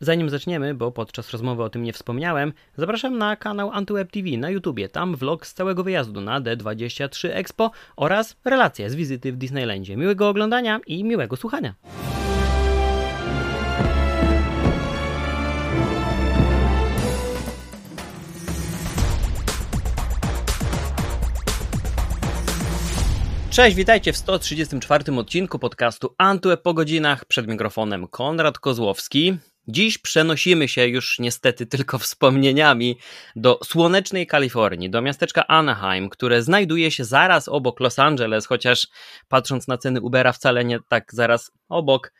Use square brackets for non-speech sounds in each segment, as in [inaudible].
Zanim zaczniemy, bo podczas rozmowy o tym nie wspomniałem, zapraszam na kanał AntyWeb TV na YouTubie. Tam vlog z całego wyjazdu na D23 Expo oraz relacje z wizyty w Disneylandzie. Miłego oglądania i miłego słuchania. Cześć, witajcie w 134 odcinku podcastu Antweb po godzinach. Przed mikrofonem Konrad Kozłowski. Dziś przenosimy się już niestety tylko wspomnieniami do słonecznej Kalifornii, do miasteczka Anaheim, które znajduje się zaraz obok Los Angeles, chociaż patrząc na ceny Ubera wcale nie tak zaraz obok.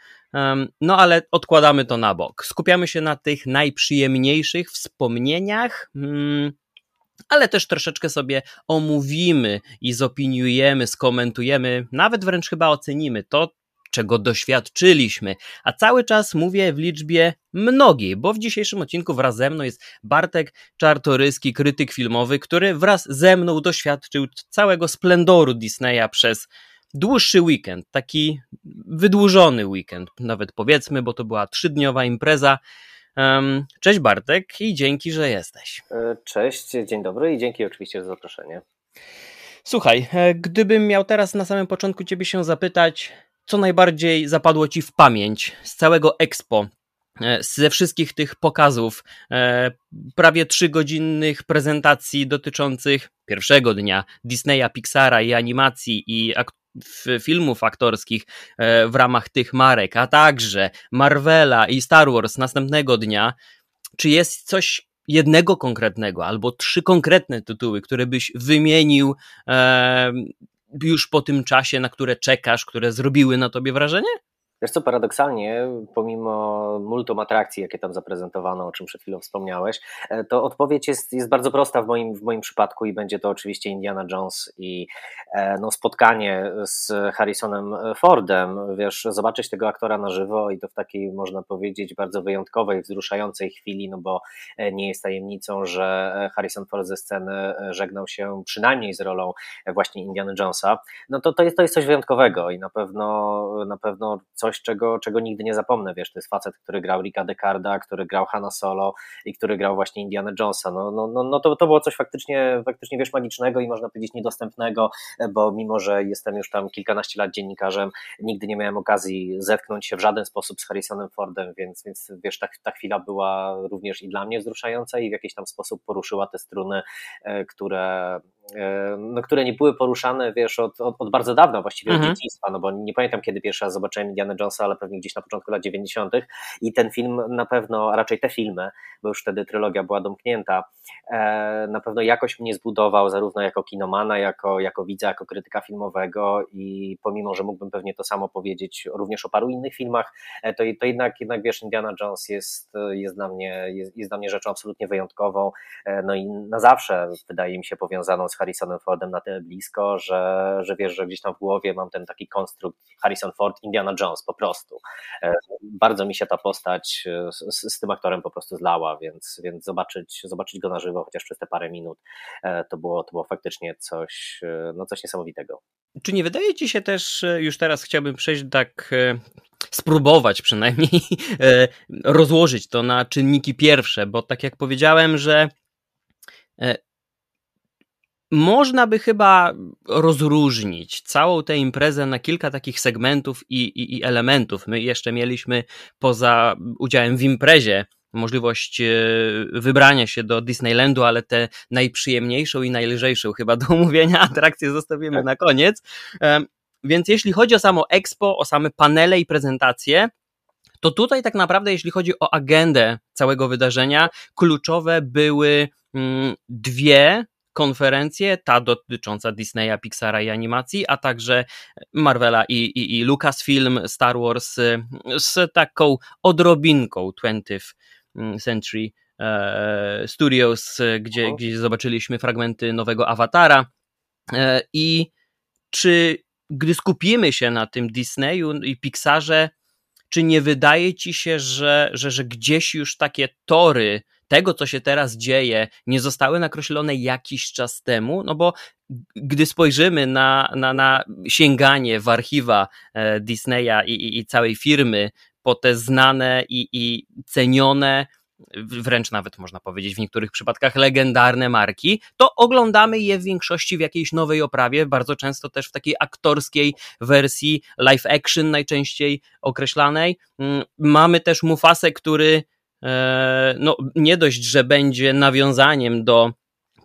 No ale odkładamy to na bok. Skupiamy się na tych najprzyjemniejszych wspomnieniach. Hmm, ale też troszeczkę sobie omówimy i zopiniujemy, skomentujemy, nawet wręcz chyba ocenimy to, czego doświadczyliśmy. A cały czas mówię w liczbie mnogiej, bo w dzisiejszym odcinku wraz ze mną jest Bartek Czartoryski, krytyk filmowy, który wraz ze mną doświadczył całego splendoru Disneya przez dłuższy weekend, taki wydłużony weekend, nawet powiedzmy, bo to była trzydniowa impreza. Cześć Bartek i dzięki, że jesteś. E, cześć, dzień dobry i dzięki oczywiście za zaproszenie. Słuchaj, e, gdybym miał teraz na samym początku Ciebie się zapytać, co najbardziej zapadło Ci w pamięć z całego Expo, e, ze wszystkich tych pokazów, prawie trzygodzinnych prezentacji dotyczących pierwszego dnia Disneya, Pixara i animacji i filmów aktorskich e, w ramach tych marek, a także Marvela i Star Wars następnego dnia, czy jest coś jednego konkretnego albo trzy konkretne tytuły, które byś wymienił e, już po tym czasie, na które czekasz, które zrobiły na tobie wrażenie? Wiesz co, paradoksalnie, pomimo multum atrakcji, jakie tam zaprezentowano, o czym przed chwilą wspomniałeś, e, to odpowiedź jest, jest bardzo prosta w moim, w moim przypadku i będzie to oczywiście Indiana Jones i e, no, spotkanie z Harrisonem Fordem. Wiesz, zobaczyć tego aktora na żywo i to w takiej, można powiedzieć, bardzo wyjątkowej, wzruszającej chwili, no bo e, nie jest tajemnicą, że Harrison Ford ze sceny żegnał się przynajmniej z rolą właśnie Indiana Jonesa. No to, to, jest, to jest coś wyjątkowego i na pewno, na pewno coś coś, czego, czego nigdy nie zapomnę, wiesz, to jest facet, który grał Ricka Decarda, który grał Hanna Solo i który grał właśnie Indiana Jonesa, no, no, no, no to, to było coś faktycznie, faktycznie, wiesz, magicznego i można powiedzieć niedostępnego, bo mimo, że jestem już tam kilkanaście lat dziennikarzem, nigdy nie miałem okazji zetknąć się w żaden sposób z Harrisonem Fordem, więc, więc wiesz, ta, ta chwila była również i dla mnie wzruszająca i w jakiś tam sposób poruszyła te struny, e, które, no, które nie były poruszane, wiesz, od, od, od bardzo dawna, właściwie mhm. od dzieciństwa, no bo nie pamiętam, kiedy pierwszy raz zobaczyłem Indiana Jonesa, ale pewnie gdzieś na początku lat 90. I ten film na pewno, a raczej te filmy, bo już wtedy trylogia była domknięta, e, na pewno jakoś mnie zbudował, zarówno jako kinomana, jako, jako widza, jako krytyka filmowego i pomimo, że mógłbym pewnie to samo powiedzieć również o paru innych filmach, e, to, to jednak, jednak wiesz, Indiana Jones jest, jest, dla mnie, jest, jest dla mnie rzeczą absolutnie wyjątkową, e, no i na zawsze wydaje mi się powiązaną z Harrisonem Fordem na tyle blisko, że, że wiesz, że gdzieś tam w głowie mam ten taki konstrukt Harrison Ford, Indiana Jones po prostu. E, bardzo mi się ta postać e, z, z, tym aktorem po prostu zlała, więc, więc zobaczyć, zobaczyć go na żywo, chociaż przez te parę minut, e, to było, to było faktycznie coś, no coś niesamowitego. Czy nie wydaje ci się też, już teraz chciałbym przejść tak spróbować przynajmniej [laughs] rozłożyć to na czynniki pierwsze, bo tak jak powiedziałem, że można by chyba rozróżnić całą tę imprezę na kilka takich segmentów i, i, i, elementów. My jeszcze mieliśmy poza udziałem w imprezie możliwość e, wybrania się do Disneylandu, ale te najprzyjemniejszą i najlżejszą chyba do omówienia atrakcje zostawimy tak. na koniec. Więc jeśli chodzi o samo expo, o same panele i prezentacje, to tutaj tak naprawdę, jeśli chodzi o agendę całego wydarzenia, kluczowe były mm, dwie konferencję, ta dotycząca Disneya, Pixara i animacji, a także Marvela i, i, i Lucasfilm, Star Wars z taką odrobinką 20th Century e, Studios, gdzie, gdzie zobaczyliśmy fragmenty nowego awatara. E, I czy gdy skupimy się na tym Disneyu i Pixarze, czy nie wydaje ci się, że, że, że gdzieś już takie tory tego, co się teraz dzieje, nie zostały nakreślone jakiś czas temu, no bo gdy spojrzymy na, na, na sięganie w archiwa e, Disneya i, i, i całej firmy po te znane i, i cenione wręcz nawet można powiedzieć w niektórych przypadkach legendarne marki, to oglądamy je w większości w jakiejś nowej oprawie, bardzo często też w takiej aktorskiej wersji live action najczęściej określanej. Mm, mamy też Mufasę, który no, nie dość, że będzie nawiązaniem do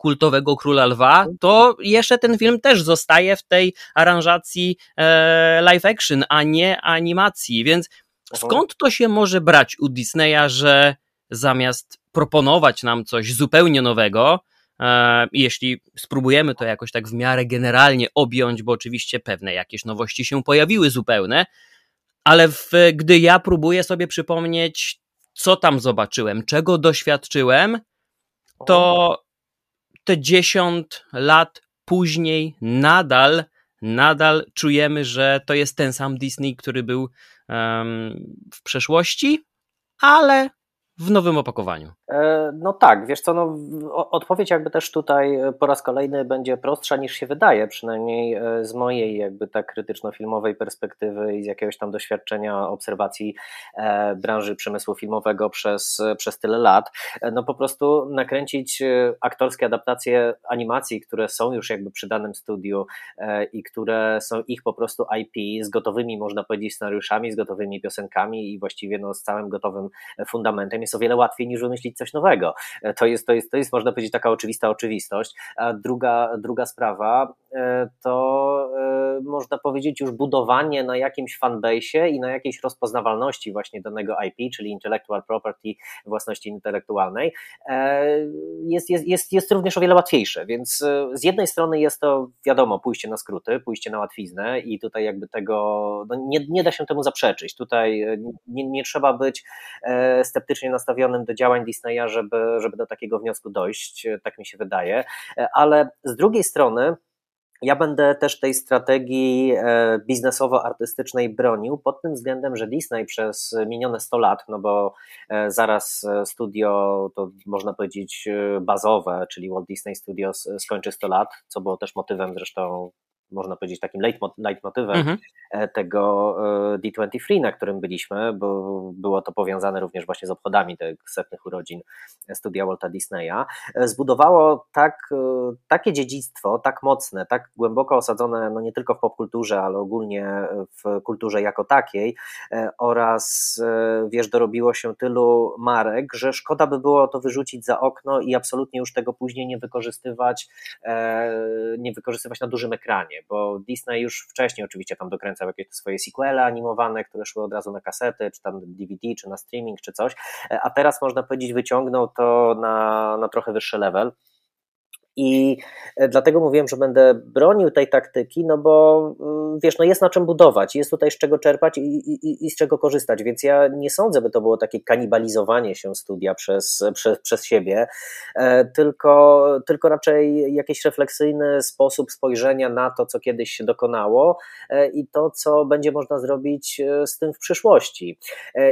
kultowego Króla Lwa, to jeszcze ten film też zostaje w tej aranżacji e, live action, a nie animacji, więc skąd to się może brać u Disneya, że zamiast proponować nam coś zupełnie nowego, e, jeśli spróbujemy to jakoś tak w miarę generalnie objąć, bo oczywiście pewne jakieś nowości się pojawiły zupełne, ale w, gdy ja próbuję sobie przypomnieć, co tam zobaczyłem, czego doświadczyłem, to te 10 lat później nadal, nadal czujemy, że to jest ten sam Disney, który był um, w przeszłości, ale w nowym opakowaniu. E, no tak, wiesz co, no, odpowiedź jakby też tutaj e, po raz kolejny będzie prostsza niż się wydaje, przynajmniej e, z mojej jakby tak krytyczno-filmowej perspektywy i z jakiegoś tam doświadczenia obserwacji branży przemysłu filmowego przez, przez tyle lat. No po prostu nakręcić aktorskie adaptacje animacji, które są już jakby przy danym studiu i które są ich po prostu IP z gotowymi, można powiedzieć, scenariuszami, z gotowymi piosenkami i właściwie no, z całym gotowym fundamentem jest o wiele łatwiej niż wymyślić coś nowego. E, to jest, to jest, to jest można powiedzieć taka oczywista oczywistość. A druga, druga sprawa to e, można powiedzieć już budowanie na jakimś fanbase i na jakiejś rozpoznawalności właśnie danego IP, czyli intellectual property, własności intelektualnej, jest, jest, jest, jest również o wiele łatwiejsze. Więc z jednej strony jest to wiadomo, pójście na skróty, pójście na łatwiznę i tutaj jakby tego no nie, nie da się temu zaprzeczyć. Tutaj nie, nie trzeba być sceptycznie nastawionym do działań Disneya, żeby, żeby do takiego wniosku dojść, tak mi się wydaje. Ale z drugiej strony, ja będę też tej strategii e, biznesowo-artystycznej bronił pod tym względem, że Disney przez minione 100 lat, no bo e, zaraz e, studio to można powiedzieć bazowe, czyli Walt Disney Studios skończy 100 lat, co było też motywem zresztą można powiedzieć, takim leitmotywem mhm. E, tego e, D23, na którym byliśmy, bo było to powiązane również właśnie z obchodami tych setnych urodzin studia Walta Disneya, e, zbudowało tak, takie dziedzictwo, tak mocne, tak głęboko osadzone, no nie tylko w popkulturze, ale ogólnie w kulturze jako takiej oraz wiesz, dorobiło się tylu marek, że szkoda by było to wyrzucić za okno i absolutnie już tego później nie wykorzystywać, nie wykorzystywać na dużym ekranie bo Disney już wcześniej oczywiście tam dokręcał jakieś swoje sequele animowane, które szły od razu na kasety, czy tam DVD, czy na streaming, czy coś, a teraz można powiedzieć wyciągnął to na, na trochę wyższy level. I e, dlatego mówiłem, że będę bronił tej taktyki, no bo mm, wiesz, no jest na czym budować, jest tutaj z czego czerpać i, i, i z czego korzystać, więc ja nie sądzę, by to było takie kanibalizowanie się studia przez, przez, przez siebie, e, tylko, tylko raczej jakiś refleksyjny sposób spojrzenia na to, co kiedyś się dokonało e, i to, co będzie można zrobić z tym w przyszłości.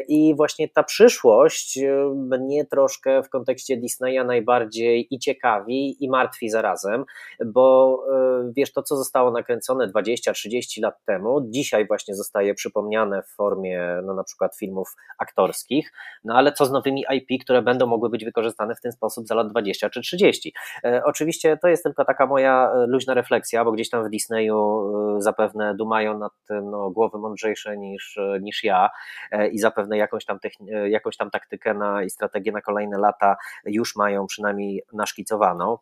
I właśnie ta przyszłość mnie troszkę w kontekście Disneya najbardziej i ciekawi, i martwi, martwi zarazem, bo e, wiesz, to co zostało nakręcone 20-30 lat temu, dzisiaj właśnie zostaje przypomniane w formie no, na przykład filmów aktorskich, no ale co z nowymi IP, które będą mogły być wykorzystane w ten sposób za lat 20 czy 30. E, oczywiście to jest tylko taka moja e, luźna refleksja, bo gdzieś tam w Disneyu zapewne dumają nad tym no, głowy mądrzejsze niż, niż ja i zapewne jakąś tam, jakąś tam taktykę na, i strategię na kolejne lata już mają przynajmniej naszkicowaną.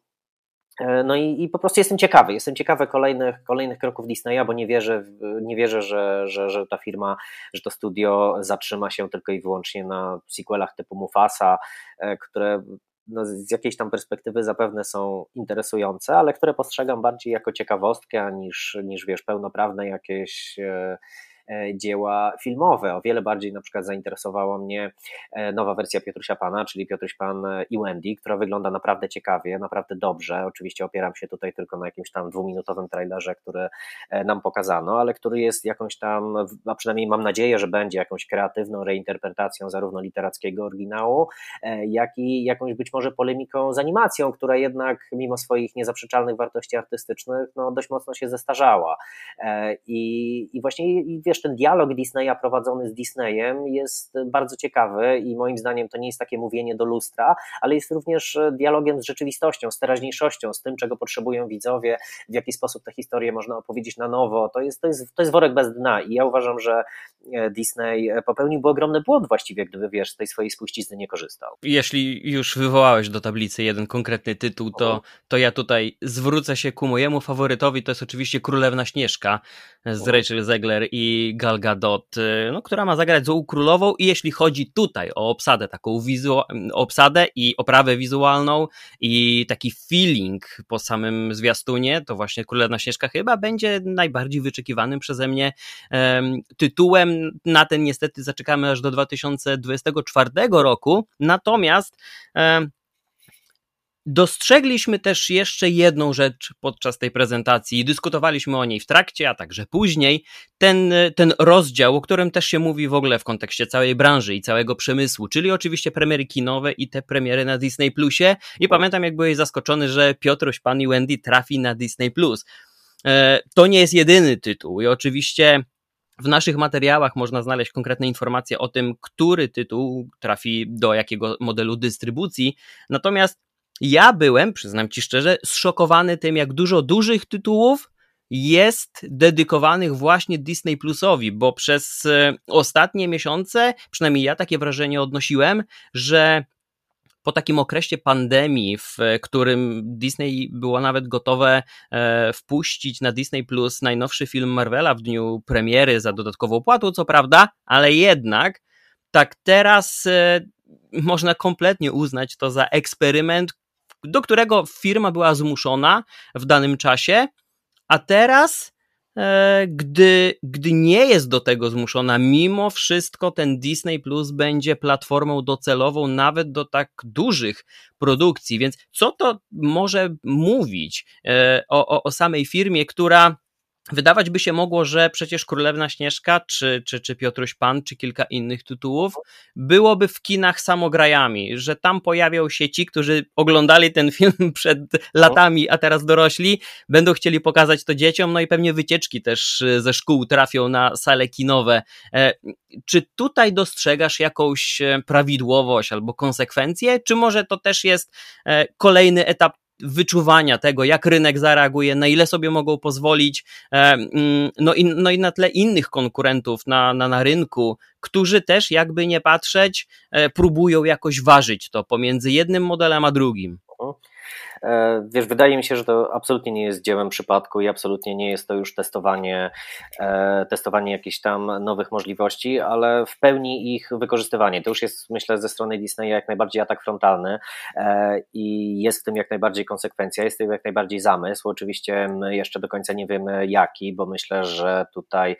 E, no i, i, po prostu jestem ciekawy, jestem ciekawy kolejnych, kolejnych kroków Disneya, bo nie wierzę, nie wierzę że, że, że ta firma, że to studio zatrzyma się tylko i wyłącznie na sequelach typu Mufasa, e, które no, z jakiejś tam perspektywy zapewne są interesujące, ale które postrzegam bardziej jako ciekawostkę niż, niż wiesz, pełnoprawne jakieś e, dzieła filmowe. O wiele bardziej na przykład zainteresowała mnie e, nowa wersja Piotrusia Pana, czyli Piotruś Pan i Wendy, która wygląda naprawdę ciekawie, naprawdę dobrze. Oczywiście opieram się tutaj tylko na jakimś tam dwuminutowym trailerze, który e, nam pokazano, ale który jest jakąś tam, a przynajmniej mam nadzieję, że będzie jakąś kreatywną reinterpretacją zarówno literackiego oryginału, jak i jakąś być może polemiką z animacją, która jednak mimo swoich niezaprzeczalnych wartości artystycznych, no dość mocno się zestarzała. I, i właśnie wiesz, wiesz, ten dialog Disneya prowadzony z Disneyem jest bardzo ciekawy i moim zdaniem to nie jest takie mówienie do lustra, ale jest również dialogiem z rzeczywistością, z teraźniejszością, z tym, czego potrzebują widzowie, w jaki sposób tę historię można opowiedzieć na nowo. To jest, to jest, to jest worek bez dna i ja uważam, że e, Disney popełniłby ogromny błąd właściwie, gdyby, wiesz, z tej swojej spuścizny nie korzystał. Jeśli już wywołałeś do tablicy jeden konkretny tytuł, to, to ja tutaj zwrócę się ku mojemu faworytowi, to jest oczywiście Królewna Śnieżka z Rachel Zegler i Gal Gadot, y, no, która ma zagrać złą królową i jeśli chodzi tutaj o obsadę, taką wizu- obsadę i oprawę wizualną i taki feeling po samym zwiastunie, to właśnie Królewna Śnieżka chyba będzie najbardziej wyczekiwanym przeze mnie um, tytułem. Na ten niestety zaczekamy aż do 2024 roku, natomiast um, Dostrzegliśmy też jeszcze jedną rzecz podczas tej prezentacji i dyskutowaliśmy o niej w trakcie, a także później. Ten, ten rozdział, o którym też się mówi w ogóle w kontekście całej branży i całego przemysłu, czyli oczywiście premiery kinowe i te premiery na Disney Plusie. I pamiętam, jak byłeś zaskoczony, że Piotruś, Pan i Wendy trafi na Disney Plus. E, to nie jest jedyny tytuł i oczywiście w naszych materiałach można znaleźć konkretne informacje o tym, który tytuł trafi do jakiego modelu dystrybucji. Natomiast ja byłem, przyznam ci szczerze, zszokowany tym, jak dużo dużych tytułów jest dedykowanych właśnie Disney Plusowi, bo przez e, ostatnie miesiące, przynajmniej ja takie wrażenie odnosiłem, że po takim okresie pandemii, w którym Disney było nawet gotowe e, wpuścić na Disney Plus najnowszy film Marvela w dniu premiery za dodatkową płatą, co prawda, ale jednak tak teraz e, można kompletnie uznać to za eksperyment, do którego firma była zmuszona w danym czasie, a teraz, e, gdy, gdy nie jest do tego zmuszona, mimo wszystko ten Disney Plus będzie platformą docelową nawet do tak dużych produkcji. Więc co to może mówić e, o, o, o samej firmie, która Wydawać by się mogło, że przecież Królewna Śnieżka, czy, czy, czy Piotruś Pan, czy kilka innych tytułów byłoby w kinach samograjami, że tam pojawią się ci, którzy oglądali ten film [laughs] przed latami, a teraz dorośli, będą chcieli pokazać to dzieciom, no i pewnie wycieczki też e, ze szkół trafią na sale kinowe. E, czy tutaj dostrzegasz jakąś e, prawidłowość albo konsekwencję, czy może to też jest kolejny etap wyczuwania tego, jak rynek zareaguje, na ile sobie mogą pozwolić, e, mm, no i, no i na tle innych konkurentów na, na, na rynku, którzy też, jakby nie patrzeć, e, próbują jakoś ważyć to pomiędzy jednym modelem a drugim. E, wiesz, wydaje mi się, że to absolutnie nie jest dziełem przypadku i absolutnie nie jest to już testowanie, e, testowanie jakichś tam nowych możliwości, ale w pełni ich wykorzystywanie. To już jest, myślę, ze strony Disneya jak najbardziej atak frontalny e, i jest w tym jak najbardziej konsekwencja, jest w tym jak najbardziej zamysł. Oczywiście my jeszcze do końca nie wiemy jaki, bo myślę, że tutaj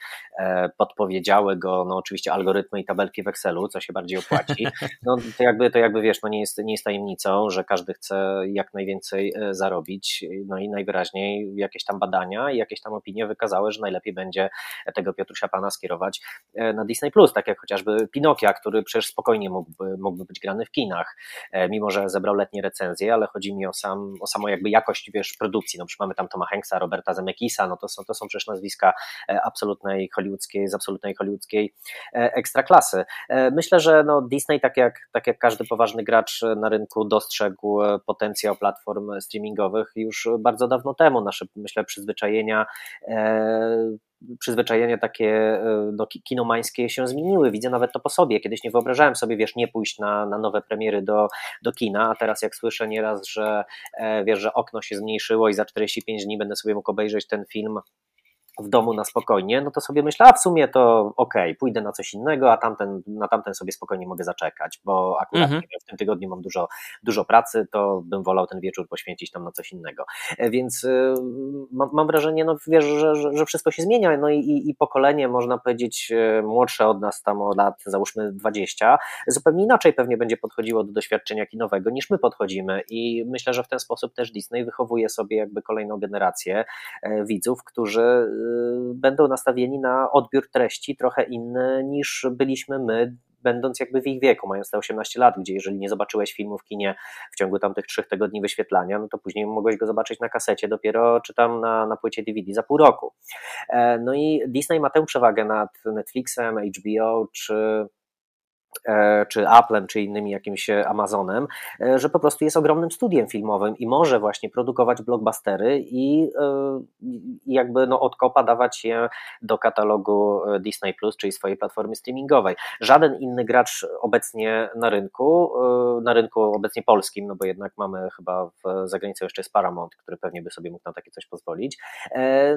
podpowiedziały go, no oczywiście algorytmy i tabelki w Excelu, co się bardziej opłaci. [laughs] No to jakby, to jakby wiesz, no nie jest, nie jest tajemnicą, że każdy chce jak najwięcej więcej e, zarobić. No i najwyraźniej jakieś tam badania i jakieś tam opinie wykazały, że najlepiej będzie tego Piotrusia Pana skierować e, na Disney Plus, tak jak chociażby Pinokia, który przecież spokojnie mógłby, mógłby być grany w kinach, e, mimo że zebrał letnie recenzje, ale chodzi mi o, sam, o samą jakby jakość wiesz, produkcji. No przecież mamy tam Toma Hanksa, Roberta Zemeckisa, no to są, to są przecież nazwiska absolutnej hollywoodzkiej, z absolutnej hollywoodzkiej ekstraklasy. Myślę, że no Disney, tak jak, tak jak każdy poważny gracz na rynku, dostrzegł potencjał platform platform streamingowych już bardzo dawno temu. Nasze, myślę, przyzwyczajenia e, przyzwyczajenia takie e, no, kinomańskie się zmieniły. Widzę nawet to po sobie. Kiedyś nie wyobrażałem sobie, wiesz, nie pójść na, na nowe premiery do, do kina, a teraz jak słyszę nieraz, że e, wiesz, że okno się zmniejszyło i za 45 dni będę sobie mógł obejrzeć ten film w domu na spokojnie, no to sobie myślę, a w sumie to okej, okay, pójdę na coś innego, a tamten, na tamten sobie spokojnie mogę zaczekać, bo akurat mhm. w tym tygodniu mam dużo, dużo pracy, to bym wolał ten wieczór poświęcić tam na coś innego. E, więc y, mam, mam, wrażenie, no wiesz, że, że, że, wszystko się zmienia, no i, i, pokolenie, można powiedzieć, e, młodsze od nas tam o lat, załóżmy 20, zupełnie inaczej pewnie będzie podchodziło do doświadczenia kinowego niż my podchodzimy i myślę, że w ten sposób też Disney wychowuje sobie jakby kolejną generację e, widzów, którzy będą nastawieni na odbiór treści trochę inny niż byliśmy my będąc jakby w ich wieku, mając te 18 lat, gdzie jeżeli nie zobaczyłeś filmu w kinie w ciągu tam tych trzech tygodni wyświetlania, no to później mogłeś go zobaczyć na kasecie dopiero czy tam na, na płycie DVD za pół roku. No i Disney ma tę przewagę nad Netflixem, HBO czy E, czy Applem, czy innymi jakimś Amazonem, e, że po prostu jest ogromnym studiem filmowym i może właśnie produkować blockbustery i, e, jakby no od kopa dawać je do katalogu Disney Plus, czyli swojej platformy streamingowej. Żaden inny gracz obecnie na rynku, na rynku obecnie polskim, no bo jednak mamy chyba w zagranicę jeszcze jest Paramount, który pewnie by sobie mógł na takie coś pozwolić,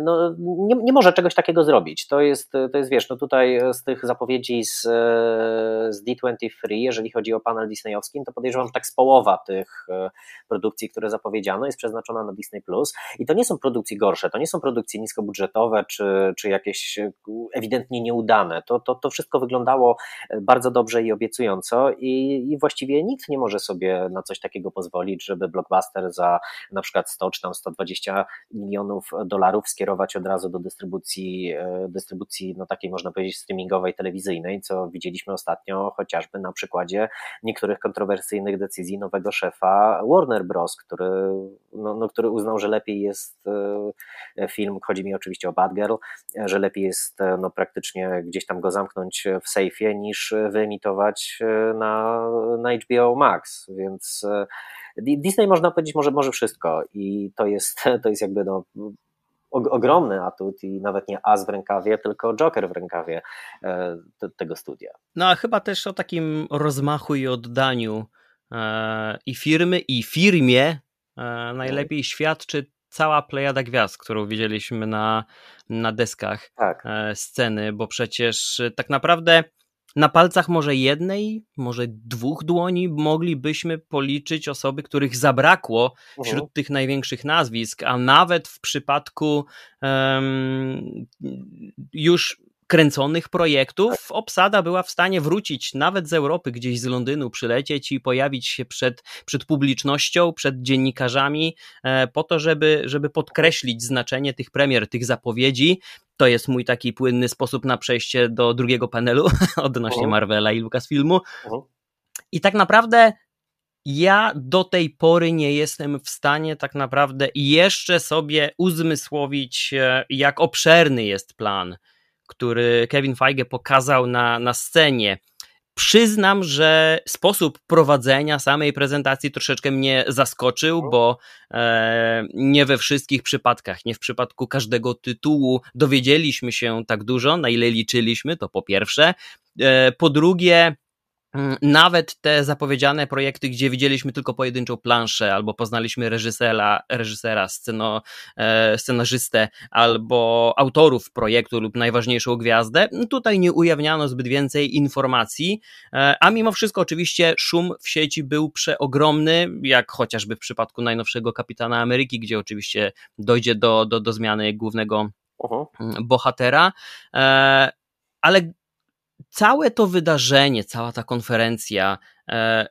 no nie, nie może czegoś takiego zrobić. To jest, to jest wiesz, no tutaj z tych zapowiedzi z, z D23, jeżeli chodzi o panel disneyowski, no to podejrzewam, że tak z połowa tych e, produkcji, które zapowiedziano, jest przeznaczona na Disney Plus. I to nie są produkcje gorsze, to nie są produkcje niskobudżetowe czy, czy jakieś e, ewidentnie nieudane. To, to, to wszystko wyglądało e, bardzo dobrze i obiecująco, i, i właściwie nikt nie może sobie na coś takiego pozwolić, żeby blockbuster za na przykład 100 czy tam 120 milionów dolarów skierować od razu do dystrybucji, dystrybucji no takiej można powiedzieć streamingowej, telewizyjnej, co widzieliśmy ostatnio chociażby na przykładzie niektórych kontrowersyjnych decyzji nowego szefa Warner Bros., który, no, no, który uznał, że lepiej jest e, film, chodzi mi oczywiście o Bad Girl, że lepiej jest e, no, praktycznie gdzieś tam go zamknąć w sejfie niż wyemitować e, na, na HBO Max, więc Disney można powiedzieć może, może wszystko i to jest, to jest jakby no, ogromny atut i nawet nie as w rękawie, tylko joker w rękawie e, tego studia. No a chyba też o takim rozmachu i oddaniu e, i firmy, i firmie e, najlepiej świadczy cała plejada gwiazd, którą widzieliśmy na, na deskach tak. sceny, bo przecież tak naprawdę na palcach może jednej, może dwóch dłoni moglibyśmy policzyć osoby, których zabrakło wśród uh -huh. tych największych nazwisk, a nawet w przypadku um, już kręconych projektów, obsada była w stanie wrócić nawet z Europy, gdzieś z Londynu, przylecieć i pojawić się przed, przed publicznością, przed dziennikarzami, e, po to, żeby, żeby podkreślić znaczenie tych premier, tych zapowiedzi. To jest mój taki płynny sposób na przejście do drugiego panelu [laughs] odnośnie Marvela i Lucasfilmu. I tak naprawdę ja do tej pory nie jestem w stanie tak naprawdę jeszcze sobie uzmysłowić, e, jak obszerny jest plan który Kevin Feige pokazał na, na scenie. Przyznam, że sposób prowadzenia samej prezentacji troszeczkę mnie zaskoczył, bo e, nie we wszystkich przypadkach, nie w przypadku każdego tytułu dowiedzieliśmy się tak dużo, na ile liczyliśmy, to po pierwsze. E, po drugie, nawet te zapowiedziane projekty, gdzie widzieliśmy tylko pojedynczą planszę, albo poznaliśmy reżysera, reżysera sceno, e, scenarzystę, albo autorów projektu lub najważniejszą gwiazdę, no tutaj nie ujawniano zbyt więcej informacji, e, a mimo wszystko oczywiście szum w sieci był przeogromny, jak chociażby w przypadku najnowszego Kapitana Ameryki, gdzie oczywiście dojdzie do, do, do zmiany głównego uh -huh. bohatera, e, ale całe to wydarzenie, cała ta konferencja, e,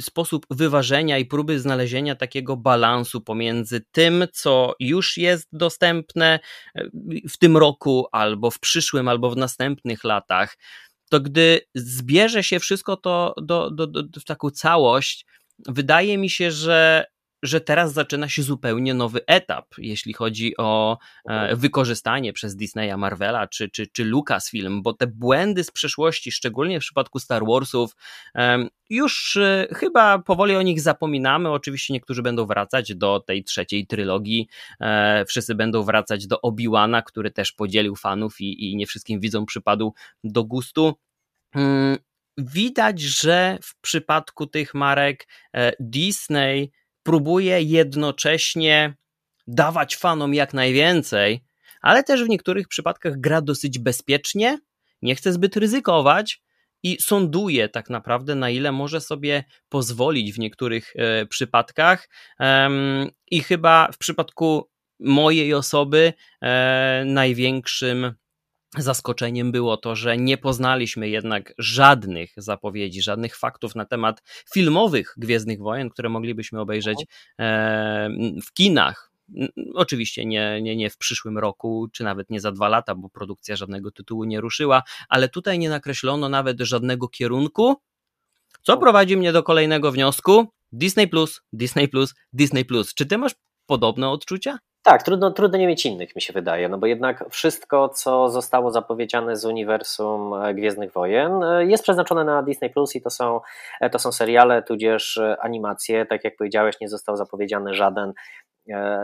sposób wyważenia i próby znalezienia takiego balansu pomiędzy tym, co już jest dostępne e, w tym roku, albo w przyszłym, albo w następnych latach, to gdy zbierze się wszystko to do, do, do, w taką całość, wydaje mi się, że że teraz zaczyna się zupełnie nowy etap, jeśli chodzi o e, wykorzystanie przez Disneya, Marvela czy, czy, czy Lucasfilm, bo te błędy z przeszłości, szczególnie w przypadku Star Warsów, już e, chyba powoli o nich zapominamy. Oczywiście niektórzy będą wracać do tej trzeciej trylogii, e, wszyscy będą wracać do Obi-Wana, który też podzielił fanów i, i nie wszystkim widzom przypadł do gustu. Mm, widać, że w przypadku tych marek Disney próbuje jednocześnie dawać fanom jak najwięcej, ale też w niektórych przypadkach gra dosyć bezpiecznie, nie chce zbyt ryzykować i sąduje tak naprawdę, na ile może sobie pozwolić w niektórych e, przypadkach. I chyba w przypadku mojej osoby e, największym Zaskoczeniem było to, że nie poznaliśmy jednak żadnych zapowiedzi, żadnych faktów na temat filmowych Gwiezdnych Wojen, które moglibyśmy obejrzeć e, w kinach Oczywiście nie, nie, nie w przyszłym roku, czy nawet nie za dwa lata, bo produkcja żadnego tytułu nie ruszyła, ale tutaj nie nakreślono nawet żadnego kierunku, co prowadzi mnie do kolejnego wniosku. Disney Plus, Disney Plus, Disney Plus. Czy ty masz podobne odczucia? Tak, trudno, trudno nie mieć innych, mi się wydaje, no bo jednak wszystko, co zostało zapowiedziane z uniwersum e, Gwiezdnych Wojen, e, jest przeznaczone na Disney Plus i to są, e, to są seriale, tudzież animacje. Tak jak powiedziałeś, nie został zapowiedziany żaden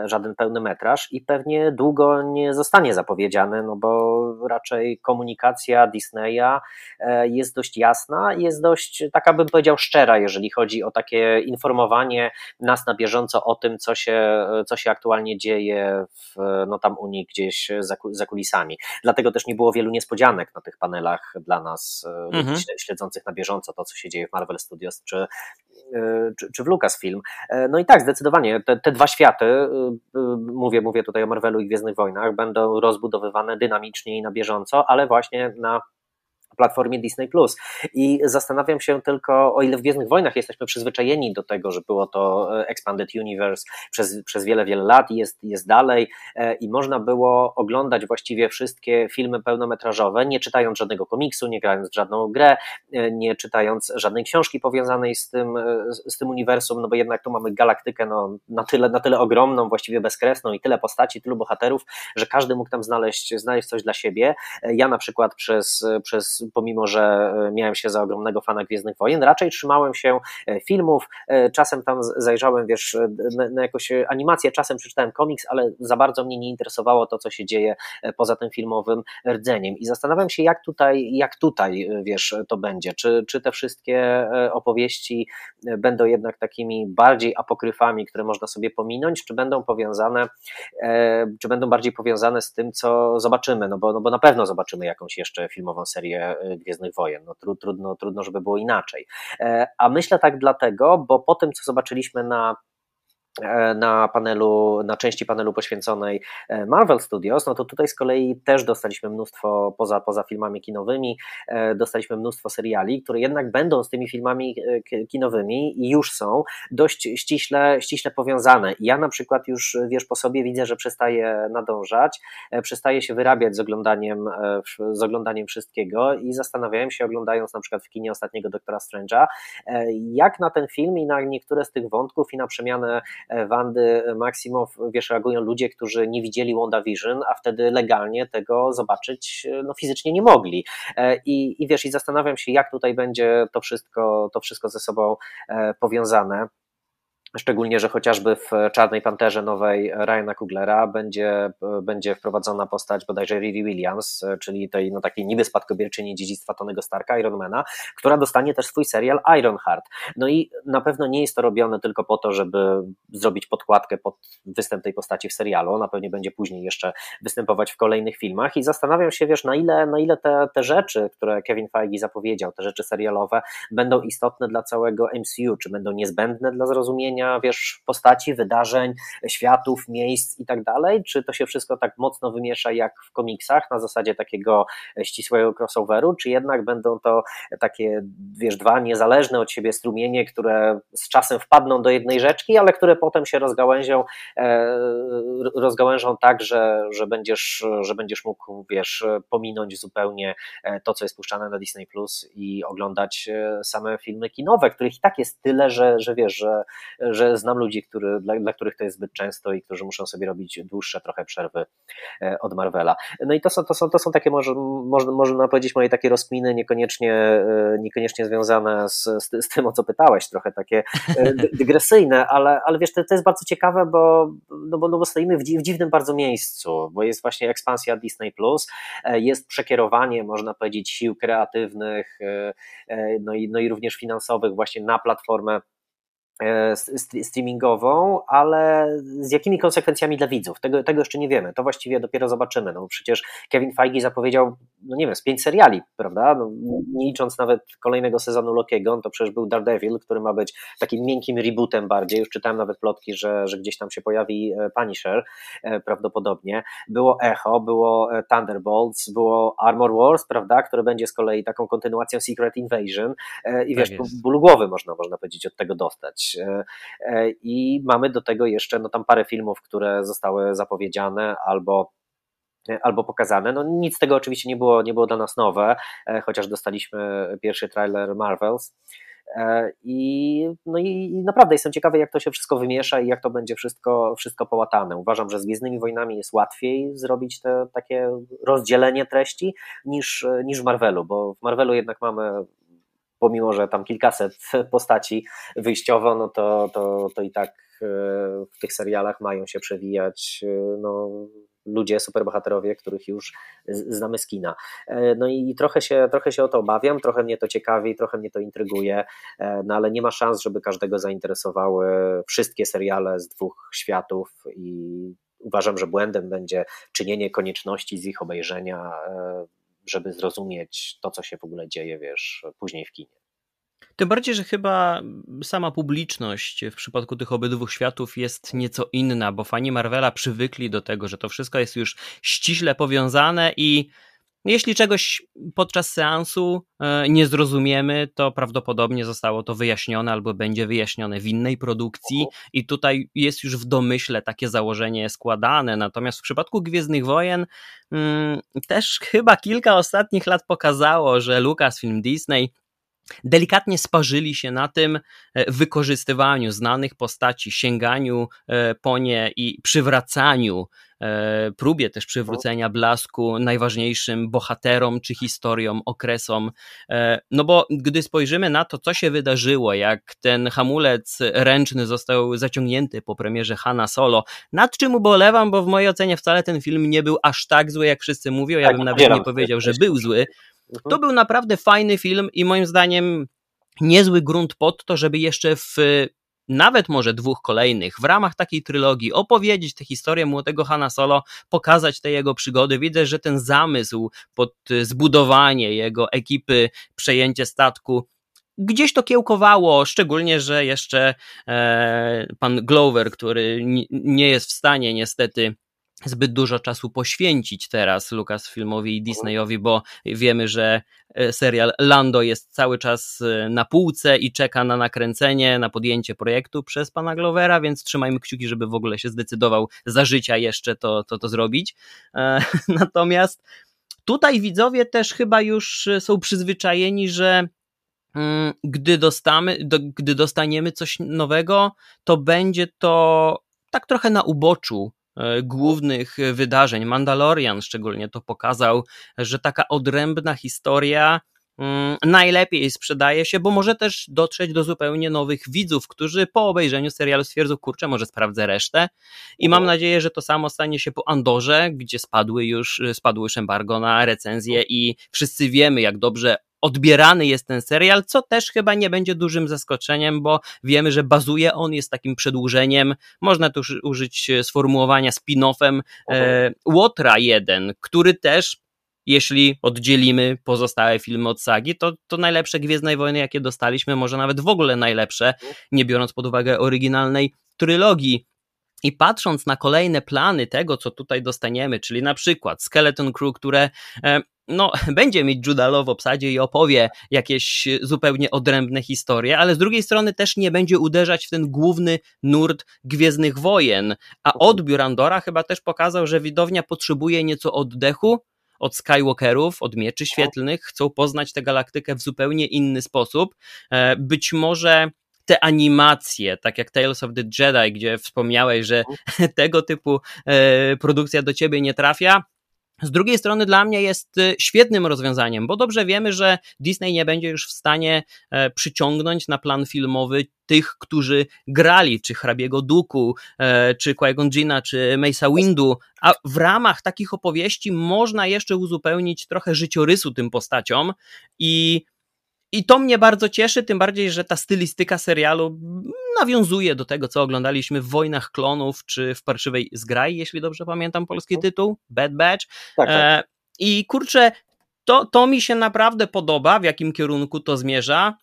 żaden pełny metraż i pewnie długo nie zostanie zapowiedziany, no bo raczej komunikacja Disneya e, jest dość jasna, jest dość, taka bym powiedział, szczera, jeżeli chodzi o takie informowanie nas na bieżąco o tym, co się, co się aktualnie dzieje w, no tam u nich gdzieś za, za kulisami. Dlatego też nie było wielu niespodzianek na tych panelach dla nas, e, mhm. śledzących na bieżąco to, co się dzieje w Marvel Studios czy, czy, czy w Lucasfilm. No i tak, zdecydowanie, te, te dwa światy, y, mówię, mówię tutaj o Marvelu i Gwiezdnych Wojnach, będą rozbudowywane dynamicznie i na bieżąco, ale właśnie na platformie Disney+. I zastanawiam się tylko, o ile w Gwiezdnych Wojnach jesteśmy przyzwyczajeni do tego, że było to e, Expanded Universe przez, przez wiele, wiele lat i jest, jest dalej e, i można było oglądać właściwie wszystkie filmy pełnometrażowe, nie czytając żadnego komiksu, nie grając w żadną grę, e, nie czytając żadnej książki powiązanej z tym, z tym uniwersum, no bo jednak tu mamy galaktykę no, na, tyle, na tyle ogromną, właściwie bezkresną i tyle postaci, tylu bohaterów, że każdy mógł tam znaleźć, znaleźć coś dla siebie. Ja na przykład przez, przez pomimo że e, miałem się za ogromnego fana Gwiezdnych Wojen, raczej trzymałem się e, filmów, e, czasem tam zajrzałem, wiesz, na, na jakąś animację, czasem przeczytałem komiks, ale za bardzo mnie nie interesowało to, co się dzieje poza tym filmowym rdzeniem. I zastanawiam się, jak tutaj, jak tutaj, wiesz, to będzie, czy, czy te wszystkie opowieści będą jednak takimi bardziej apokryfami, które można sobie pominąć, czy będą powiązane, czy będą bardziej powiązane z tym, co zobaczymy, no bo, no bo na pewno zobaczymy jakąś jeszcze filmową serię Gwiezdnych Wojen. No, trudno, trudno, żeby było inaczej. E, a myślę tak dlatego, bo po tym, co zobaczyliśmy na na panelu, na części panelu poświęconej e, Marvel Studios, no to tutaj z kolei też dostaliśmy mnóstwo, poza, poza filmami kinowymi, e, dostaliśmy mnóstwo seriali, które jednak będą z tymi filmami kinowymi i już są dość ściśle, ściśle powiązane. Ja na przykład już, wiesz, po sobie widzę, że przestaję nadążać, przestaję się wyrabiać z oglądaniem, z oglądaniem wszystkiego i zastanawiałem się, oglądając na przykład w kinie ostatniego Doktora Strange'a, jak na ten film i na niektóre z tych wątków i na przemianę E, Wandy Maximow, wiesz, reagują ludzie, którzy nie widzieli WandaVision, a wtedy legalnie tego zobaczyć e, no, fizycznie nie mogli. E, I, I wiesz, i zastanawiam się, jak tutaj będzie to wszystko, to wszystko ze sobą powiązane. Szczególnie, że chociażby w Czarnej Panterze nowej Ryana Kuglera będzie, będzie wprowadzona postać bodajże Riri Williams, czyli tej no, takiej niby spadkobierczyni dziedzictwa Tonego Starka, Ironmana, która dostanie też swój serial Ironheart. No i na pewno nie jest to robione tylko po to, żeby zrobić podkładkę pod występ tej postaci w serialu, ona pewnie będzie później jeszcze występować w kolejnych filmach i zastanawiam się, wiesz, na ile, na ile te, te rzeczy, które Kevin Feige zapowiedział, te rzeczy serialowe, będą istotne dla całego MCU, czy będą niezbędne dla zrozumienia wiesz, postaci, wydarzeń, światów, miejsc i tak dalej? Czy to się wszystko tak mocno wymiesza jak w komiksach na zasadzie takiego ścisłego crossoveru, czy jednak będą to takie, wiesz, dwa niezależne od siebie strumienie, które z czasem wpadną do jednej rzeczki, ale które potem się rozgałęzią, e, rozgałężą tak, że, że, będziesz, że będziesz mógł, wiesz, pominąć zupełnie e, to, co jest puszczane na Disney Plus i oglądać e, same filmy kinowe, których i tak jest tyle, że, że wiesz, że, że znam ludzi, który, dla, dla których to jest zbyt często i którzy muszą sobie robić dłuższe trochę przerwy e, od Marvela. No i to są, to są, to są takie, może, można, można powiedzieć, moje takie rozkminy, niekoniecznie, e, niekoniecznie związane z, z, z tym, o co pytałeś, trochę takie e, [laughs] dygresyjne, ale, ale wiesz, to, to jest bardzo ciekawe, bo, no bo, no bo stoimy w, w dziwnym bardzo miejscu, bo jest właśnie ekspansja Disney+, jest przekierowanie, można powiedzieć, sił kreatywnych, no i, no i również finansowych właśnie na platformę streamingową, ale z jakimi konsekwencjami dla widzów? Tego, tego jeszcze nie wiemy. To właściwie dopiero zobaczymy. No bo przecież Kevin Feige zapowiedział, no nie wiem, z pięć seriali, prawda? No, nie licząc nawet kolejnego sezonu Lokiego, to przecież był Daredevil, który ma być takim miękkim rebootem bardziej. Już czytałem nawet plotki, że, że gdzieś tam się pojawi e, Punisher e, prawdopodobnie. Było Echo, było Thunderbolts, było Armor Wars, prawda? Które będzie z kolei taką kontynuacją Secret Invasion. I tak wiesz, bólu głowy można, można powiedzieć od tego dostać wydawać. I mamy do tego jeszcze no, tam parę filmów, które zostały zapowiedziane albo albo pokazane. No nic z tego oczywiście nie było, nie było dla nas nowe, chociaż dostaliśmy pierwszy trailer Marvels. E, I, no i naprawdę jestem ciekawy, jak to się wszystko wymiesza i jak to będzie wszystko, wszystko połatane. Uważam, że z Gwiezdnymi Wojnami jest łatwiej zrobić te takie rozdzielenie treści niż, niż w Marvelu, bo w Marvelu jednak mamy pomimo, że tam kilkaset postaci wyjściowo, no to, to, to i tak e, w tych serialach mają się przewijać e, no, ludzie, superbohaterowie, których już znamy z kina. E, no i trochę się, trochę się o to obawiam, trochę mnie to ciekawi, trochę mnie to intryguje, no ale nie ma szans, żeby każdego zainteresowały wszystkie seriale z dwóch światów i uważam, że błędem będzie czynienie konieczności z ich obejrzenia, żeby zrozumieć to, co się w ogóle dzieje, wiesz, później w kinie. Tym bardziej, że chyba sama publiczność w przypadku tych obydwu światów jest nieco inna, bo fani Marvela przywykli do tego, że to wszystko jest już ściśle powiązane i jeśli czegoś podczas seansu e, nie zrozumiemy, to prawdopodobnie zostało to wyjaśnione albo będzie wyjaśnione w innej produkcji, i tutaj jest już w domyśle takie założenie składane. Natomiast w przypadku Gwiezdnych Wojen mm, też chyba kilka ostatnich lat pokazało, że Lucasfilm Disney delikatnie sparzyli się na tym e, wykorzystywaniu znanych postaci, sięganiu e, po nie i przywracaniu, e, próbie też przywrócenia blasku najważniejszym bohaterom czy historiom, okresom. No bo gdy spojrzymy na to, co się wydarzyło, jak ten hamulec ręczny został zaciągnięty po premierze Hanna Solo, nad czym ubolewam, bo w mojej ocenie wcale ten film nie był aż tak zły, jak wszyscy mówią. Ja tak, bym nawet nie powiedział, że był zły. To mhm. był naprawdę fajny film i moim zdaniem niezły grunt pod to, żeby jeszcze w nawet może dwóch kolejnych, w ramach takiej trylogii opowiedzieć tę historię młodego Hanna Solo, pokazać te jego przygody. Widzę, że ten zamysł pod zbudowanie jego ekipy, przejęcie statku gdzieś to kiełkowało, szczególnie, że jeszcze e, pan Glover, który nie jest w stanie niestety zbyt dużo czasu poświęcić teraz Lucasfilmowi i Disneyowi, bo wiemy, że e, serial Lando jest cały czas e, na półce i czeka na nakręcenie, na podjęcie projektu przez pana Glovera, więc trzymajmy kciuki, żeby w ogóle się zdecydował za życia jeszcze to, to, to zrobić. E, [laughs] natomiast tutaj widzowie też chyba już są przyzwyczajeni, że mm, gdy, dostamy, do, gdy dostaniemy coś nowego, to będzie to tak trochę na uboczu głównych wydarzeń. Mandalorian szczególnie to pokazał, że taka odrębna historia mm, najlepiej sprzedaje się, bo może też dotrzeć do zupełnie nowych widzów, którzy po obejrzeniu serialu stwierdzą, kurczę, może sprawdzę resztę i mam nadzieję, że to samo stanie się po Andorze, gdzie spadły już, spadły już embargo na recenzję i wszyscy wiemy, jak dobrze odbierany jest ten serial, co też chyba nie będzie dużym zaskoczeniem, bo wiemy, że bazuje on, jest takim przedłużeniem, można tu użyć e, sformułowania spin-offem e, Łotra 1, który też jeśli oddzielimy pozostałe filmy od sagi, to, to najlepsze Gwiezdne Wojny, jakie dostaliśmy, może nawet w ogóle najlepsze, nie biorąc pod uwagę oryginalnej trylogii. I patrząc na kolejne plany tego, co tutaj dostaniemy, czyli na przykład Skeleton Crew, które e, no, [laughs] będzie mieć Judah w obsadzie i opowie jakieś zupełnie odrębne historie, ale z drugiej strony też nie będzie uderzać w ten główny nurt Gwiezdnych Wojen. A odbiór Andora chyba też pokazał, że widownia potrzebuje nieco oddechu od Skywalkerów, od mieczy świetlnych, chcą poznać tę galaktykę w zupełnie inny sposób. E, być może te animacje, tak jak Tales of the Jedi, gdzie wspomniałeś, że [laughs] tego typu e, produkcja do ciebie nie trafia, z drugiej strony dla mnie jest y, świetnym rozwiązaniem, bo dobrze wiemy, że Disney nie będzie już w stanie e, przyciągnąć na plan filmowy tych, którzy grali, czy hrabiego Duku, e, czy Qui-Gon czy Mesa Windu, a w ramach takich opowieści można jeszcze uzupełnić trochę życiorysu tym postaciom i i to mnie bardzo cieszy, tym bardziej, że ta stylistyka serialu nawiązuje do tego, co oglądaliśmy w Wojnach Klonów, czy w Parszywej Zgrai, jeśli dobrze pamiętam polski mhm. tytuł, Bad Batch. Tak, tak. E, I kurczę, to, to mi się naprawdę podoba, w jakim kierunku to zmierza.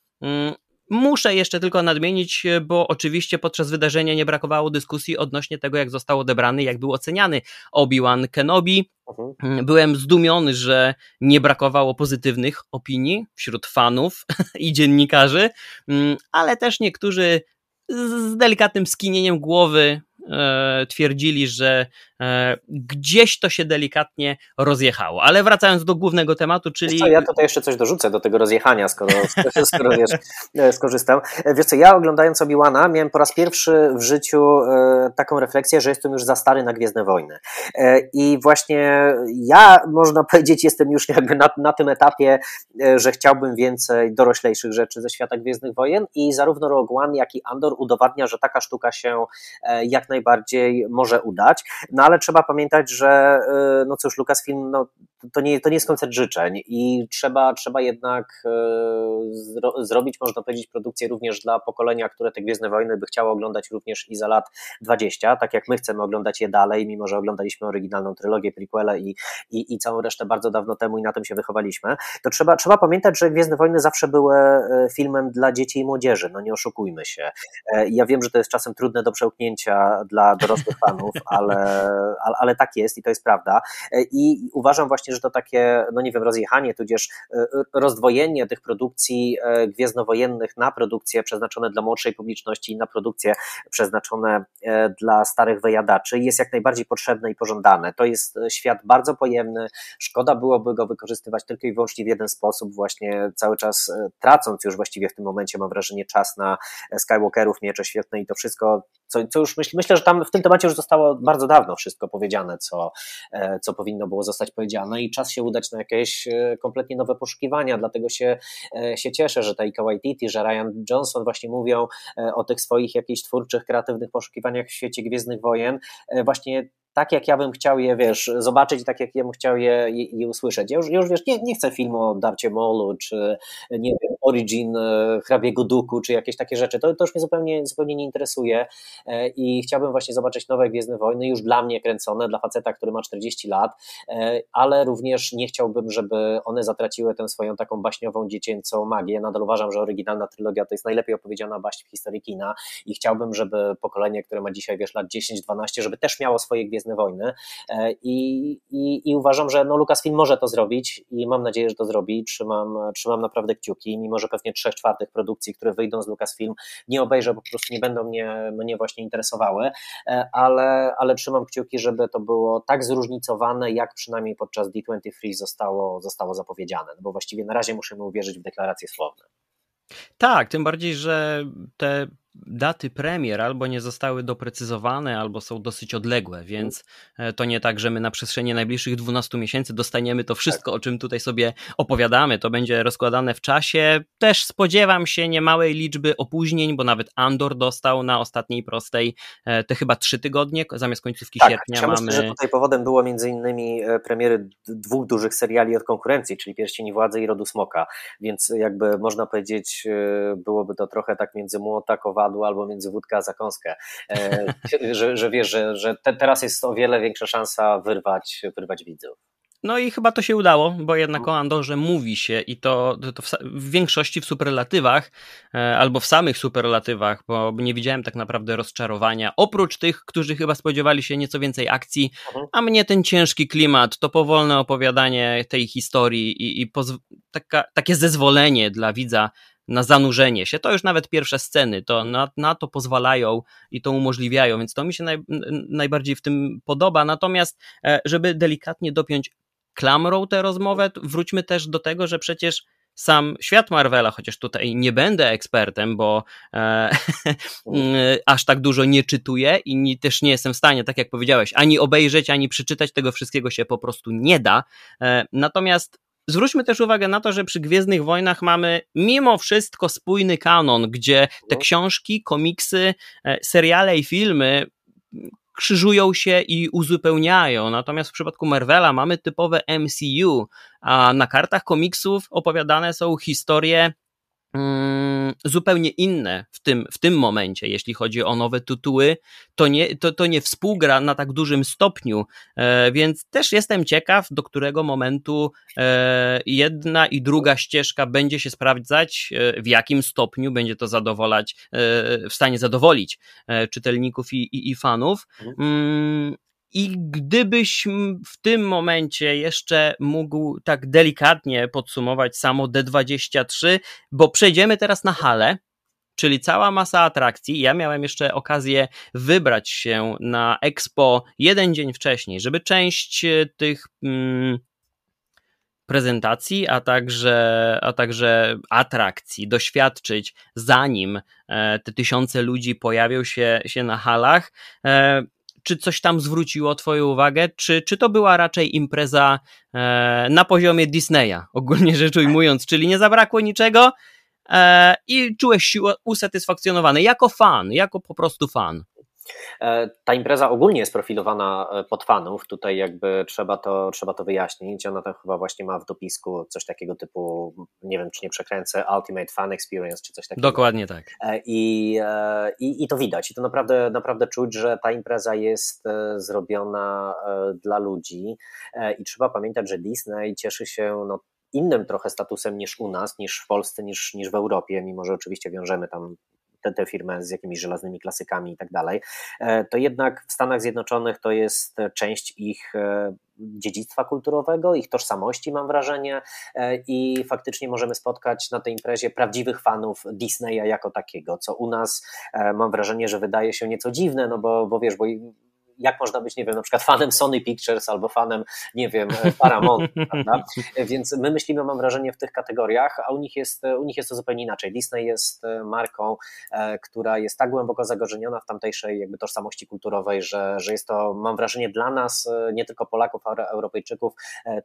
Mm, Muszę jeszcze tylko nadmienić, bo oczywiście podczas wydarzenia nie brakowało dyskusji odnośnie tego, jak został odebrany, jak był oceniany Obi-Wan Kenobi. Mhm. Byłem zdumiony, że nie brakowało pozytywnych opinii wśród fanów [laughs] i dziennikarzy, mm, ale też niektórzy z delikatnym skinieniem głowy e, twierdzili, że e, gdzieś to się delikatnie rozjechało. Ale wracając do głównego tematu, czyli. Co, ja tutaj jeszcze coś dorzucę do tego rozjechania, skoro, [laughs] skoro wiesz, e, skorzystam. E, wiesz co, ja oglądając Obi-Wana miałem po raz pierwszy w życiu e, taką refleksję, że jestem już za stary na Gwiezdne Wojny. E, I właśnie ja, można [laughs] powiedzieć, jestem już jakby na, na tym etapie, że chciałbym więcej doroślejszych rzeczy ze świata Gwiezdnych Wojen i zarówno Rogue One, jak i Andor udowadnia, że taka sztuka się jak najbardziej może udać. No ale trzeba pamiętać, że no cóż, Lucasfilm no, to, nie, to nie jest koncert życzeń i trzeba, trzeba jednak zro, zrobić, można powiedzieć, produkcję również dla pokolenia, które te Gwiezdne Wojny by chciało oglądać również i za lat 20, tak jak my chcemy oglądać je dalej, mimo że oglądaliśmy oryginalną trylogię, prequele i, i, i całą resztę bardzo dawno temu i na tym się wychowaliśmy, to trzeba, trzeba pamiętać, że Gwiezdne Wojny zawsze były filmem dla dzieci i młodzieży, no nie oszukujmy się. Ja wiem, że to jest czasem trudne do przełknięcia dla dorosłych fanów, ale, ale, tak jest i to jest prawda. I uważam właśnie, że to takie, no nie wiem, rozjechanie, tudzież e, rozdwojenie tych produkcji e, gwiezdnowojennych na produkcje przeznaczone dla młodszej publiczności i na produkcje przeznaczone e, dla starych wyjadaczy jest jak najbardziej potrzebne i pożądane. To jest świat bardzo pojemny, szkoda byłoby go wykorzystywać tylko i wyłącznie w jeden sposób, właśnie cały czas tracąc już właściwie w tym momencie, mam wrażenie, czas na Skywalkerów, miecze świetne i to wszystko, co, co już myśl, myślę, że tam w tym temacie już zostało bardzo dawno wszystko powiedziane, co, co powinno było zostać powiedziane i czas się udać na jakieś e, kompletnie nowe poszukiwania, dlatego się, e, się cieszę, że Taika Waititi, że Ryan Johnson właśnie mówią e, o tych swoich jakichś twórczych, kreatywnych poszukiwaniach w świecie Gwiezdnych Wojen, właśnie tak, jak ja bym chciał je, wiesz, zobaczyć, tak jak ja bym chciał je, je, je usłyszeć. Ja już, już wiesz, nie, nie chcę filmu o Darcie Molu, czy nie wiem, Origin e, hrabiego Duku, czy jakieś takie rzeczy. To, to już mnie zupełnie, zupełnie nie interesuje e, i chciałbym właśnie zobaczyć nowe Gwiezdne Wojny, już dla mnie kręcone, dla faceta, który ma 40 lat, e, ale również nie chciałbym, żeby one zatraciły tę swoją taką baśniową, dziecięcą magię. Nadal uważam, że oryginalna trylogia to jest najlepiej opowiedziana baśń w historii kina i chciałbym, żeby pokolenie, które ma dzisiaj, wiesz, lat 10-12, żeby też miało swoje Gwiezdne Wojny e, i, i, i uważam, że no Lucasfilm może to zrobić i mam nadzieję, że to zrobi. Trzymam, trzymam naprawdę kciuki, mimo że pewnie trzech czwartych produkcji, które wyjdą z Lucasfilm nie obejrzę, bo po prostu nie będą mnie, mnie właśnie interesowały, e, ale, ale trzymam kciuki, żeby to było tak zróżnicowane, jak przynajmniej podczas D23 zostało, zostało zapowiedziane, no bo właściwie na razie musimy uwierzyć w deklaracje słowne. Tak, tym bardziej, że te daty premier albo nie zostały doprecyzowane, albo są dosyć odległe, więc e, to nie tak, że my na przestrzeni najbliższych 12 miesięcy dostaniemy to wszystko, o czym tutaj sobie opowiadamy. To będzie rozkładane w czasie. Też spodziewam się niemałej liczby opóźnień, bo nawet Andor dostał na ostatniej prostej e, te chyba trzy tygodnie, zamiast końcówki tak, sierpnia mamy. Myślę, że tutaj powodem było między innymi e, premiery dwóch dużych seriali od konkurencji, czyli Pierścieni Władzy i Rodu Smoka, więc jakby można powiedzieć, byłoby to trochę tak między młota, kowadło albo między wódkę a zakąskę, e, że, że wiesz, że, że te, teraz jest o wiele większa szansa wyrwać, wyrwać widzów. No i chyba to się udało, bo jednak o Andorze mówi się i to, to w, w, większości w superlatywach, e, albo w samych superlatywach, bo nie widziałem tak naprawdę rozczarowania, oprócz tych, którzy chyba spodziewali się nieco więcej akcji, mhm. a mnie ten ciężki klimat, to powolne opowiadanie tej historii i, i taka, takie zezwolenie dla widza na zanurzenie się. To już nawet pierwsze sceny to na, na to pozwalają i to umożliwiają, więc to mi się naj, najbardziej w tym podoba. Natomiast, e, żeby delikatnie dopiąć klamrą tę rozmowę, wróćmy też do tego, że przecież sam świat Marvela, chociaż tutaj nie będę ekspertem, bo e, [laughs] aż tak dużo nie czytuję i nie, też nie jestem w stanie, tak jak powiedziałeś, ani obejrzeć, ani przeczytać tego wszystkiego się po prostu nie da. E, natomiast zwróćmy też uwagę na to, że przy Gwiezdnych Wojnach mamy mimo wszystko spójny kanon, gdzie te no. książki, komiksy, e, seriale i filmy krzyżują się i uzupełniają. Natomiast w przypadku Marvela mamy typowe MCU, a na kartach komiksów opowiadane są historie zupełnie inne w tym, w tym momencie, jeśli chodzi o nowe tytuły, to nie, to, to nie współgra na tak dużym stopniu, e, więc też jestem ciekaw, do którego momentu e, jedna i druga ścieżka będzie się sprawdzać, e, w jakim stopniu będzie to zadowalać, w stanie zadowolić czytelników i, i, i fanów. I gdybyś w tym momencie jeszcze mógł tak delikatnie podsumować samo D23, bo przejdziemy teraz na halę, czyli cała masa atrakcji. Ja miałem jeszcze okazję wybrać się na Expo jeden dzień wcześniej, żeby część e, tych mm, prezentacji, a także, a także atrakcji doświadczyć, zanim e, te tysiące ludzi pojawią się, się na halach. E, czy coś tam zwróciło Twoją uwagę, czy, czy to była raczej impreza na poziomie Disneya, ogólnie rzecz ujmując, czyli nie zabrakło niczego, i czułeś się usatysfakcjonowany jako fan, jako po prostu fan. E, ta impreza ogólnie jest profilowana e, pod fanów, tutaj jakby trzeba to, trzeba to wyjaśnić. Ona tam chyba właśnie ma w dopisku coś takiego typu, nie wiem czy nie przekręcę, Ultimate Fan Experience czy coś takiego. Dokładnie tak. E, I, i, i to widać i to naprawdę, naprawdę czuć, że ta impreza jest zrobiona dla ludzi i trzeba pamiętać, że Disney cieszy się no, innym trochę statusem niż u nas, niż w Polsce, niż, niż w Europie, mimo że oczywiście wiążemy tam te, te firmy z jakimiś żelaznymi klasykami i tak dalej, e, to jednak w Stanach Zjednoczonych to jest część ich e, dziedzictwa kulturowego, ich tożsamości, mam wrażenie, e, i faktycznie możemy spotkać na tej imprezie prawdziwych fanów Disneya jako takiego, co u nas mam wrażenie, że wydaje się nieco dziwne, no bo, bo wiesz, bo jak można być, nie wiem, na przykład fanem Sony Pictures albo fanem, nie wiem, Paramount, [laughs] prawda? Więc my myślimy, mam wrażenie, w tych kategoriach, a u nich jest, u nich jest to zupełnie inaczej. Disney jest e, marką, e, która jest tak głęboko zagorzeniona w tamtejszej jakby tożsamości kulturowej, że, że jest to, mam wrażenie, dla nas, e, nie tylko Polaków, ale Europejczyków,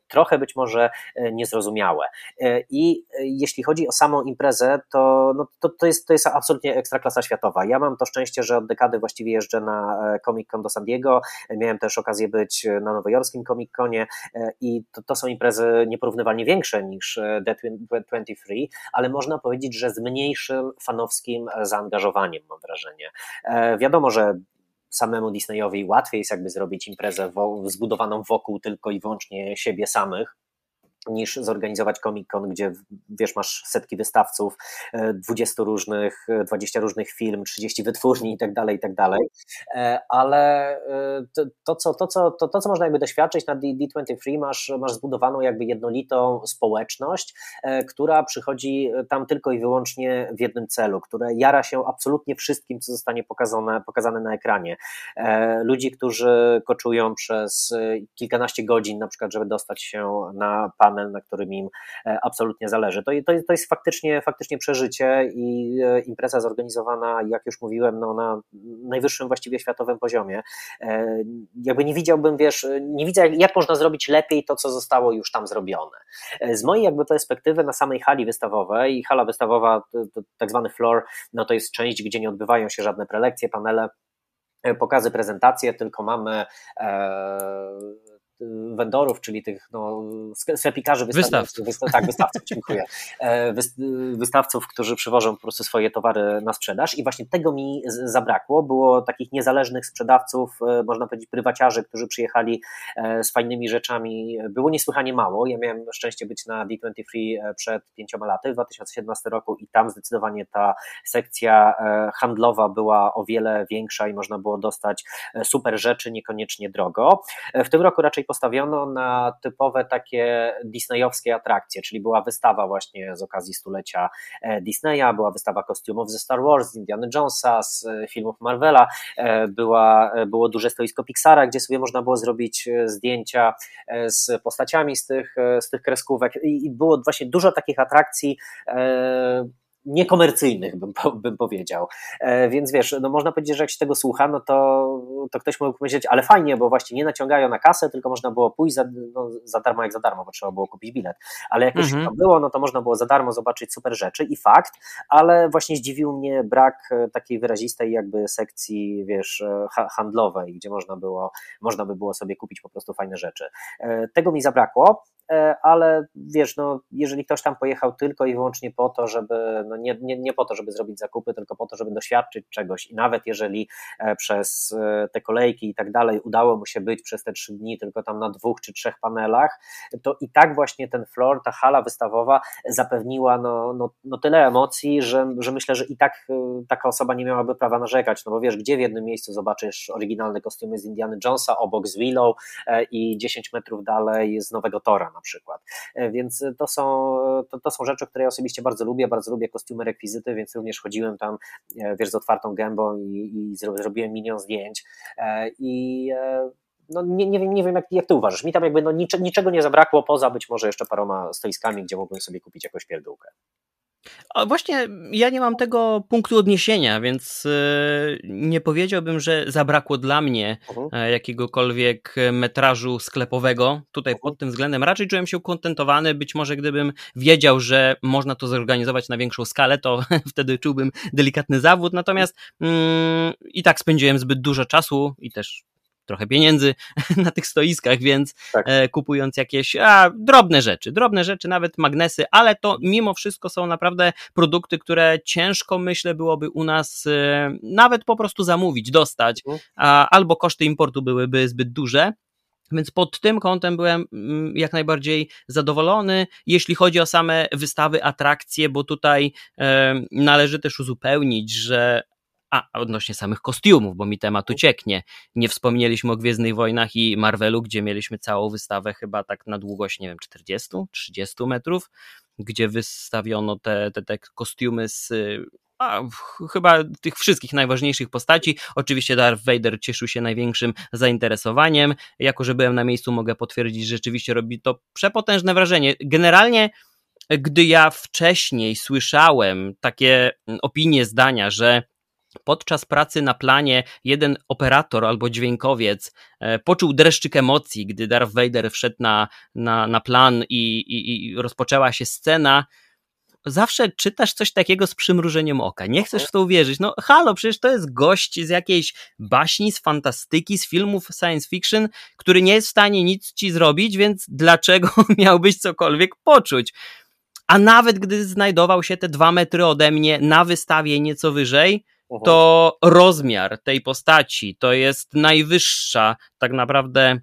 trochę być może niezrozumiałe. I jeśli chodzi o samą imprezę, to, no, to, to, jest, to jest absolutnie ekstraklasa światowa. Ja mam to szczęście, że od dekady właściwie jeżdżę na Comic Con do San Diego, Miałem też okazję być na nowojorskiej Comic Conie e, i to, to są imprezy nieporównywalnie większe niż D23, ale można powiedzieć, że z mniejszym fanowskim zaangażowaniem, mam wrażenie. E, wiadomo, że samemu Disneyowi łatwiej jest jakby zrobić imprezę zbudowaną wokół tylko i wyłącznie siebie samych, niż zorganizować Comic Con, gdzie wiesz, masz setki wystawców, 20 e, różnych, 20 różnych film, 30 wytwórni i tak dalej, i tak dalej. E, ale e, to, to, co, to, co, to, to, co można jakby doświadczyć na D23, masz, masz zbudowaną jakby jednolitą społeczność, która przychodzi tam tylko i wyłącznie w jednym celu, które jara się absolutnie wszystkim, co zostanie pokazane, pokazane na ekranie. Ludzi, którzy koczują przez kilkanaście godzin, na przykład, żeby dostać się na pan panel, na którym im e, absolutnie zależy. To, to, to jest faktycznie, faktycznie przeżycie i e, impreza zorganizowana, jak już mówiłem, no, na najwyższym właściwie światowym poziomie. E, jakby nie widziałbym, wiesz, nie widzę, jak można zrobić lepiej to, co zostało już tam zrobione. Z mojej jakby perspektywy na samej hali wystawowej, hala wystawowa, tak zwany floor, no to jest część, gdzie nie odbywają się żadne prelekcje, panele, pokazy, prezentacje, tylko mamy vendorów, czyli tych no, sklepikarzy, wystawców. Wystaw, tak, wystawców, dziękuję. [laughs] E, wystawców, którzy przywożą po prostu swoje towary na sprzedaż i właśnie tego mi zabrakło. Było takich niezależnych sprzedawców, e, można powiedzieć prywaciarzy, którzy przyjechali e, z fajnymi rzeczami. Było niesłychanie mało. Ja miałem szczęście być na D23 przed pięcioma laty, w 2017 roku i tam zdecydowanie ta sekcja handlowa była o wiele większa i można było dostać super rzeczy, niekoniecznie drogo. W tym roku raczej postawiono na typowe takie disneyowskie atrakcje, czyli była wystawa właśnie z okazji stulecia e, Disneya, była wystawa kostiumów ze Star Wars, z Indiana Jonesa, z e, filmów Marvela, e, była, było duże stoisko Pixara, gdzie sobie można było zrobić zdjęcia z postaciami z tych, z tych kreskówek. I było właśnie dużo takich atrakcji niekomercyjnych, bym, bym powiedział. E, więc wiesz, no można powiedzieć, że jak się tego słucha, no to, to ktoś mógł powiedzieć, ale fajnie, bo właśnie nie naciągają na kasę, tylko można było pójść za, no, za darmo jak za darmo, bo trzeba było kupić bilet. Ale jak już mhm. to było, no to można było za darmo zobaczyć super rzeczy i fakt, ale właśnie zdziwił mnie brak e, takiej wyrazistej jakby sekcji, wiesz, e, handlowej, gdzie można było, można by było sobie kupić po prostu fajne rzeczy. Tego mi zabrakło. E, ale wiesz, no, jeżeli ktoś tam pojechał tylko i wyłącznie po to, żeby, no nie, nie, nie po to, żeby zrobić zakupy, tylko po to, żeby doświadczyć czegoś. I nawet jeżeli e, przez e, te kolejki i tak dalej udało mu się być przez te trzy dni tylko tam na dwóch czy trzech panelach, to i tak właśnie ten floor, ta hala wystawowa zapewniła no, no, no tyle emocji, że, że myślę, że i tak taka osoba nie miałaby prawa narzekać, no bo wiesz, gdzie w jednym miejscu zobaczysz oryginalne kostiumy z Indiana Jonesa obok z Willow i 10 metrów dalej z Nowego Tora na przykład. Więc to są, to, to są rzeczy, które ja osobiście bardzo lubię, bardzo lubię kostiumy, rekwizyty, więc również chodziłem tam, wiesz, z otwartą gębą i, i zrobiłem milion zdjęć i no nie, nie wiem, nie wiem jak, jak ty uważasz. Mi tam jakby no niczego nie zabrakło, poza być może jeszcze paroma stoiskami, gdzie mógłbym sobie kupić jakąś pierdółkę. A właśnie ja nie mam tego punktu odniesienia, więc e, nie powiedziałbym, że zabrakło dla mnie uh-huh. jakiegokolwiek metrażu sklepowego. Tutaj uh-huh. pod tym względem raczej czułem się ukontentowany. Być może gdybym wiedział, że można to zorganizować na większą skalę, to [laughs] wtedy czułbym delikatny zawód. Natomiast mm, i tak spędziłem zbyt dużo czasu i też trochę pieniędzy [laughs] na tych stoiskach, więc tak. E, kupując jakieś a, drobne rzeczy, drobne rzeczy, nawet magnesy, ale to mimo wszystko są naprawdę produkty, które ciężko myślę byłoby u nas e, nawet po prostu zamówić, dostać, mhm. a, albo koszty importu byłyby zbyt duże. Więc pod tym kątem byłem mm, jak najbardziej zadowolony, jeśli chodzi o same wystawy, atrakcje, bo tutaj e, należy też uzupełnić, że a, odnośnie samych kostiumów, bo mi temat ucieknie. Nie wspomnieliśmy o Gwiezdnych Wojnach i Marvelu, gdzie mieliśmy całą wystawę chyba tak na długość, nie wiem, 40, 30 metrów, gdzie wystawiono te, te, te kostiumy z a, chyba tych wszystkich najważniejszych postaci. Oczywiście Darth Vader cieszył się największym zainteresowaniem. Jako, że byłem na miejscu, mogę potwierdzić, że rzeczywiście robi to przepotężne wrażenie. Generalnie gdy ja wcześniej słyszałem takie opinie, zdania, że Podczas pracy na planie jeden operator albo dźwiękowiec e, poczuł dreszczyk emocji, gdy Darth Vader wszedł na, na, na plan i, i, i rozpoczęła się scena. Zawsze czytasz coś takiego z przymrużeniem oka. Nie chcesz w to uwierzyć. No, halo, przecież to jest gość z jakiejś baśni, z fantastyki, z filmów science fiction, który nie jest w stanie nic ci zrobić, więc dlaczego [laughs] miałbyś cokolwiek poczuć? A nawet gdy znajdował się te dwa metry ode mnie na wystawie nieco wyżej, to rozmiar tej postaci to jest najwyższa tak naprawdę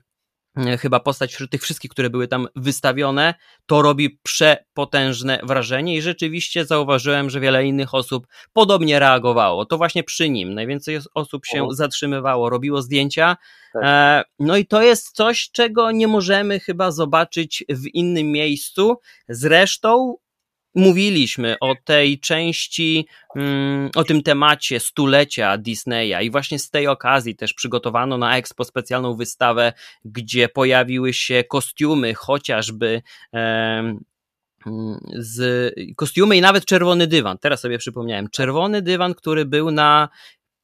e, chyba postać wśród tych wszystkich, które były tam wystawione, to robi przepotężne wrażenie i rzeczywiście zauważyłem, że wiele innych osób podobnie reagowało. To właśnie przy nim najwięcej osób się zatrzymywało, robiło zdjęcia. Tak. E, no i to jest coś, czego nie możemy chyba zobaczyć w innym miejscu. Zresztą mówiliśmy o tej części, mm, o tym temacie stulecia Disneya i właśnie z tej okazji też przygotowano na Expo specjalną wystawę, gdzie pojawiły się kostiumy chociażby z kostiumy i nawet czerwony dywan. Teraz sobie przypomniałem. Czerwony dywan, który był na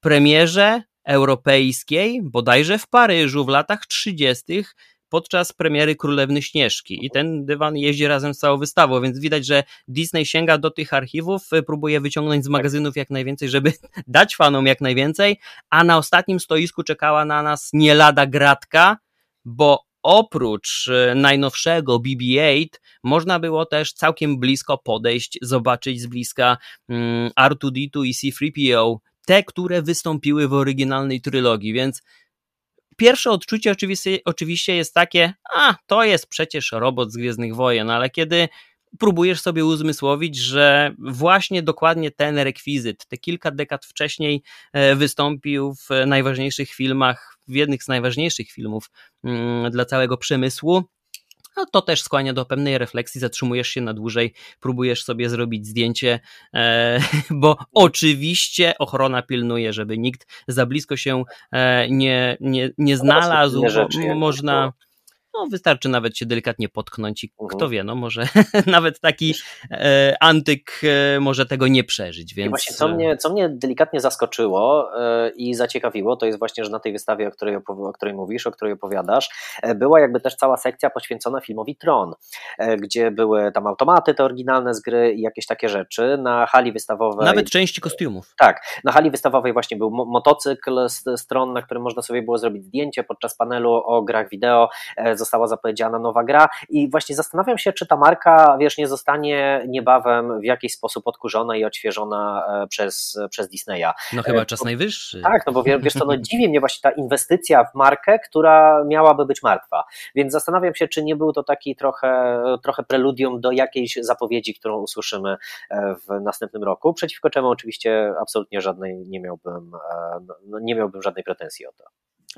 premierze europejskiej, bodajże w Paryżu w latach 30 podczas premiery Królewny Śnieżki. I ten dywan jeździ razem z całą wystawą, więc widać, że Disney sięga do tych archiwów, y, próbuje wyciągnąć z magazynów jak najwięcej, żeby [laughs] dać fanom jak najwięcej, a na ostatnim stoisku czekała na nas nie lada gratka, bo oprócz y, najnowszego BB-8 można było też całkiem blisko podejść, zobaczyć z bliska mm, R2D2 i C-3PO, te, które wystąpiły w oryginalnej trylogii, więc pierwsze odczucie oczywiście, oczywiście jest takie, a to jest przecież robot z Gwiezdnych Wojen, ale kiedy próbujesz sobie uzmysłowić, że właśnie dokładnie ten rekwizyt, te kilka dekad wcześniej e, wystąpił w najważniejszych filmach, w jednych z najważniejszych filmów mm, dla całego przemysłu, no to też skłania do pewnej refleksji, zatrzymujesz się na dłużej, próbujesz sobie zrobić zdjęcie, e, [laughs] bo oczywiście ochrona pilnuje, żeby nikt za blisko się e, nie, nie, nie znalazł, można no wystarczy nawet się delikatnie potknąć i kto wie, no może [laughs] nawet taki e, antyk e, może tego nie przeżyć. Więc... I właśnie co mnie, co mnie delikatnie zaskoczyło e, i zaciekawiło, to jest właśnie, że na tej wystawie, o której, o której mówisz, o której opowiadasz, e, była jakby też cała sekcja poświęcona filmowi Tron, e, gdzie były tam automaty te oryginalne z gry i jakieś takie rzeczy. Na hali wystawowej... Nawet części kostiumów. Tak, na hali wystawowej właśnie był motocykl z stron, na którym można sobie było zrobić zdjęcie podczas panelu o grach wideo e, została zapowiedziana nowa gra i właśnie zastanawiam się, czy ta marka, wiesz, nie zostanie niebawem w jakiś sposób odkurzona i odświeżona e, przez, przez Disneya. No chyba e, czas najwyższy. Tak, no bo wiesz co, no [laughs] dziwi mnie właśnie ta inwestycja w markę, która miałaby być martwa, więc zastanawiam się, czy nie był to taki trochę, trochę preludium do jakiejś zapowiedzi, którą usłyszymy e, w następnym roku, przeciwko czemu oczywiście absolutnie żadnej nie miałbym, no, nie miałbym żadnej pretensji o to.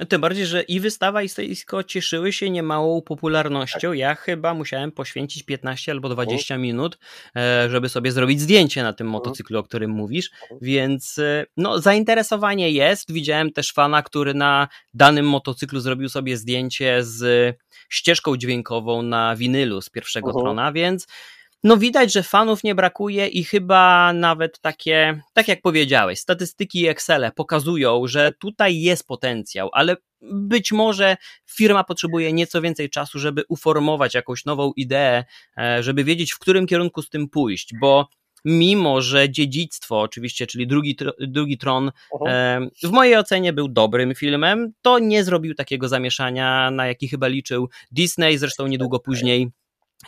Tym bardziej, że i wystawa, i stoisko cieszyły się niemałą popularnością. Ja chyba musiałem poświęcić 15 albo 20 mhm. minut, e, żeby sobie zrobić zdjęcie na tym mhm. motocyklu, o którym mówisz. Mhm. Więc e, no, zainteresowanie jest. Widziałem też fana, który na danym motocyklu zrobił sobie zdjęcie z ścieżką dźwiękową na winylu z pierwszego trona, więc no widać, że fanów nie brakuje i chyba nawet takie, tak jak powiedziałeś, statystyki Excel pokazują, że tutaj jest potencjał, ale być może firma potrzebuje nieco więcej czasu, żeby uformować jakąś nową ideę, e, żeby wiedzieć, w którym kierunku z tym pójść, bo mimo że dziedzictwo, oczywiście, czyli drugi, drugi tron, e, w mojej ocenie był dobrym filmem, to nie zrobił takiego zamieszania, na jaki chyba liczył Disney, zresztą niedługo później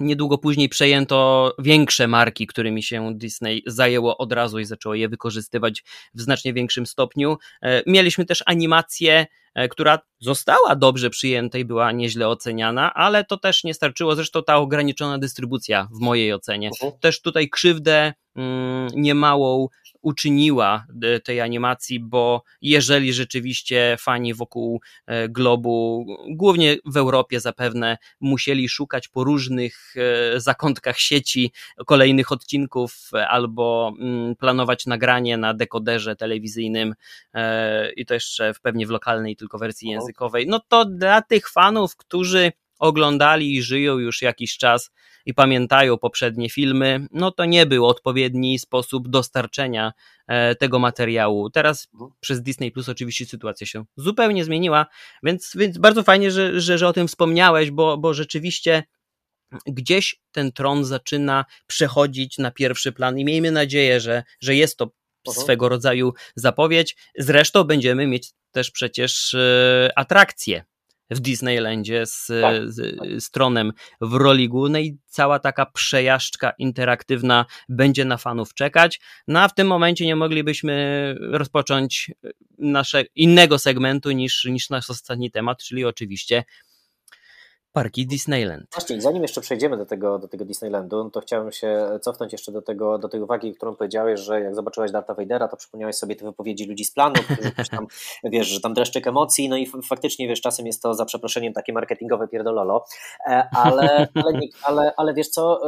Niedługo później przejęto większe marki, którymi się Disney zajęło od razu i zaczęło je wykorzystywać w znacznie większym stopniu. E, mieliśmy też animację, e, która została dobrze przyjęta i była nieźle oceniana, ale to też nie starczyło. Zresztą ta ograniczona dystrybucja, w mojej ocenie, mhm. też tutaj krzywdę mm, niemałą uczyniła e, tej animacji, bo jeżeli rzeczywiście fani wokół e, globu, głównie w Europie zapewne, musieli szukać po różnych e, zakątkach sieci kolejnych odcinków albo mm, planować nagranie na dekoderze telewizyjnym i to jeszcze pewnie w lokalnej tylko wersji językowej, no to dla tych fanów, którzy oglądali i żyją już jakiś czas i pamiętają poprzednie filmy, no to nie był odpowiedni sposób dostarczenia e, tego materiału. Teraz mhm. przez Disney Plus oczywiście sytuacja się zupełnie zmieniła, więc, więc bardzo fajnie, że, że, że o tym wspomniałeś, bo, bo rzeczywiście gdzieś ten tron zaczyna przechodzić na pierwszy plan i miejmy nadzieję, że, że jest to mhm. swego rodzaju zapowiedź. Zresztą będziemy mieć też przecież e, atrakcje w Disneylandzie z, tak. z, z Tronem w roli głównej. Cała taka przejażdżka interaktywna będzie na fanów czekać. No a w tym momencie nie moglibyśmy rozpocząć nasze innego segmentu niż, niż nasz ostatni temat, czyli oczywiście parki Disneyland. Właśnie, zanim jeszcze przejdziemy do tego, do tego Disneylandu, to chciałem się cofnąć jeszcze do, tego, do tej uwagi, którą powiedziałeś, że jak zobaczyłeś Darta Vadera, to przypomniałeś sobie te wypowiedzi ludzi z planu, którzy tam, [laughs] wiesz, że tam dreszczyk emocji, no i faktycznie, wiesz, czasem jest to za przeproszeniem takie marketingowe pierdololo, e, ale, ale, ale, ale wiesz co,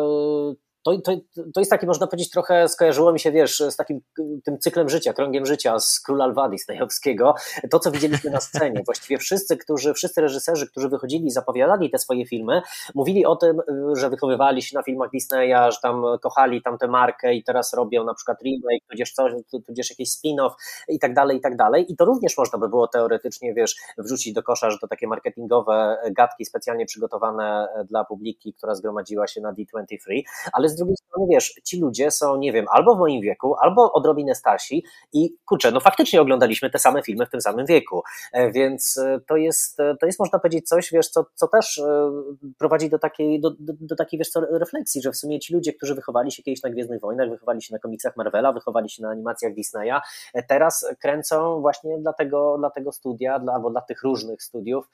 y, to, to, to jest taki, można powiedzieć, trochę skojarzyło mi się, wiesz, z takim tym cyklem życia, krągiem życia z Króla Lwa Disneyowskiego. To, co widzieliśmy na scenie. Właściwie wszyscy, którzy, wszyscy reżyserzy, którzy wychodzili i zapowiadali te swoje filmy, mówili o tym, że wychowywali się na filmach Disneya, że tam kochali tamtę markę i teraz robią na przykład remake, tudzież coś, tudzież jakiś spin-off i tak dalej, i tak dalej. I to również można by było teoretycznie, wiesz, wrzucić do kosza, że to takie marketingowe gadki specjalnie przygotowane dla publiki, która zgromadziła się na D23, ale z drugiej strony, wiesz, ci ludzie są, nie wiem, albo w moim wieku, albo odrobinę starsi i kurczę, no faktycznie oglądaliśmy te same filmy w tym samym wieku, e, więc e, to jest, e, to jest można powiedzieć coś, wiesz, co, co też prowadzi do takiej, do, do, do takiej, wiesz co, refleksji, że w sumie ci ludzie, którzy wychowali się kiedyś na Gwiezdnych Wojnach, wychowali się na komiksach Marvela, wychowali się na animacjach Disneya, teraz kręcą właśnie dla tego, dla tego studia, dla, albo dla tych różnych studiów,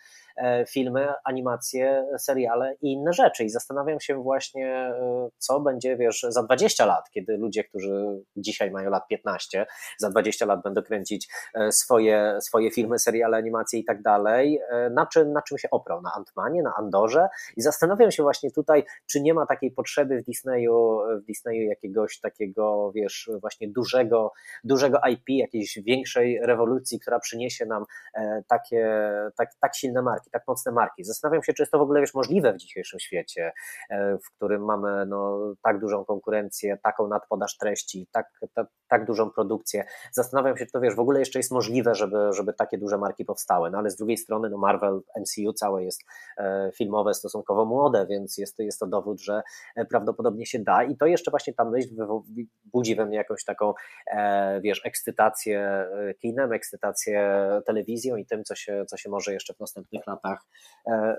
filmy, animacje, seriale i inne rzeczy. I zastanawiam się właśnie, e, co będzie, wiesz, za 20 lat, kiedy ludzie, którzy dzisiaj mają lat 15, za 20 lat będą kręcić e, swoje, swoje filmy, seriale, animacje i tak dalej, na czym, na czym się oprą? Na Antmanie, na Andorze? I zastanawiam się właśnie tutaj, czy nie ma takiej potrzeby w Disneyu, w Disneyu jakiegoś takiego, wiesz, właśnie dużego, dużego IP, jakiejś większej rewolucji, która przyniesie nam takie, tak, tak silne marki marki, tak mocne marki. Zastanawiam się, czy jest to w ogóle wiesz, możliwe w dzisiejszym świecie, e, w którym mamy no, tak dużą konkurencję, taką nadpodaż treści, tak, tak, tak dużą produkcję. Zastanawiam się, czy to wiesz, w ogóle jeszcze jest możliwe, żeby, żeby takie duże marki powstały. No ale z drugiej strony no, Marvel, MCU całe jest e, filmowe, stosunkowo młode, więc jest, jest to dowód, że e, prawdopodobnie się da i to jeszcze właśnie ta myśl budzi we mnie jakąś taką, wiesz, ekscytację kinem, ekscytację telewizją i tym, co się, co się może jeszcze w następnych latach latach e,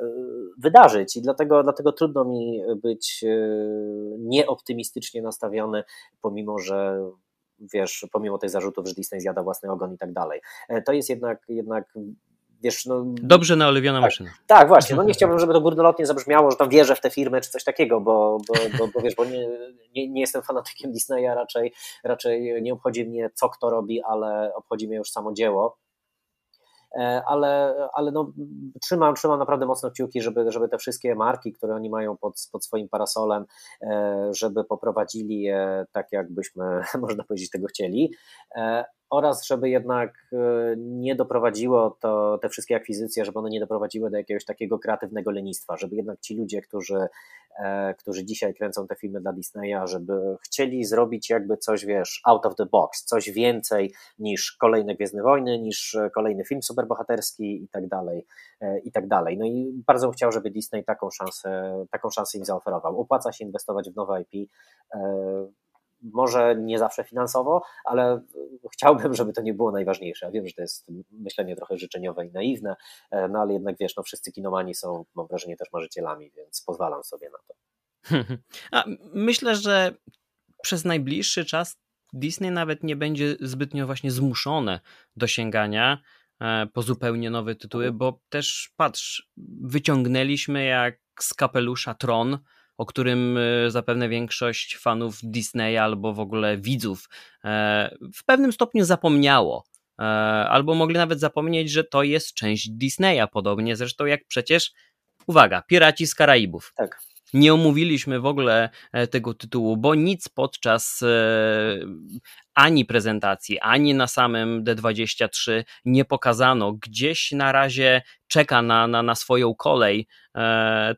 wydarzyć i dlatego, dlatego trudno mi być e, nieoptymistycznie nastawiony, pomimo że wiesz, pomimo tych zarzutów, że Disney zjada własny ogon i tak dalej. E, to jest jednak, jednak wiesz, no... Dobrze naoliwiona tak, maszyna. Tak, właśnie, no nie chciałbym, żeby to górnolotnie zabrzmiało, że tam wierzę w te firmy czy coś takiego, bo, bo, bo, bo wiesz, bo nie, nie, nie, jestem fanatykiem Disneya, raczej, raczej nie obchodzi mnie co kto robi, ale obchodzi mnie już samo dzieło ale, ale no, trzymam, trzymam naprawdę mocno kciuki, żeby, żeby te wszystkie marki, które oni mają pod, pod swoim parasolem, żeby poprowadzili je tak, jakbyśmy, [laughs] można powiedzieć, tego chcieli oraz żeby jednak e, nie doprowadziło to, te wszystkie akwizycje, żeby one nie doprowadziły do jakiegoś takiego kreatywnego lenistwa, żeby jednak ci ludzie, którzy, e, którzy dzisiaj kręcą te filmy dla Disneya, żeby chcieli zrobić jakby coś, wiesz, out of the box, coś więcej niż kolejne Gwiezdne Wojny, niż kolejny film superbohaterski i tak dalej, e, i tak dalej. No i bardzo bym chciał, żeby Disney taką szansę, taką szansę im zaoferował. Opłaca się inwestować w nowe IP, może nie zawsze finansowo, ale chciałbym, żeby to nie było najważniejsze. Ja wiem, że to jest myślenie trochę życzeniowe i naiwne, e, no ale jednak wiesz, no wszyscy kinomani są, mam wrażenie, też marzycielami, więc pozwalam sobie na to. [laughs] A myślę, że przez najbliższy czas Disney nawet nie będzie zbytnio właśnie zmuszone do sięgania e, po zupełnie nowe tytuły, bo też patrz, wyciągnęliśmy jak z kapelusza Tron, o którym e, zapewne większość fanów Disneya albo w ogóle widzów e, w pewnym stopniu zapomniało. E, albo mogli nawet zapomnieć, że to jest część Disneya, podobnie zresztą jak przecież, uwaga, Piraci z Karaibów. Tak. Nie omówiliśmy w ogóle tego tytułu, bo nic podczas ani prezentacji, ani na samym D23 nie pokazano. Gdzieś na razie czeka na, na, na swoją kolej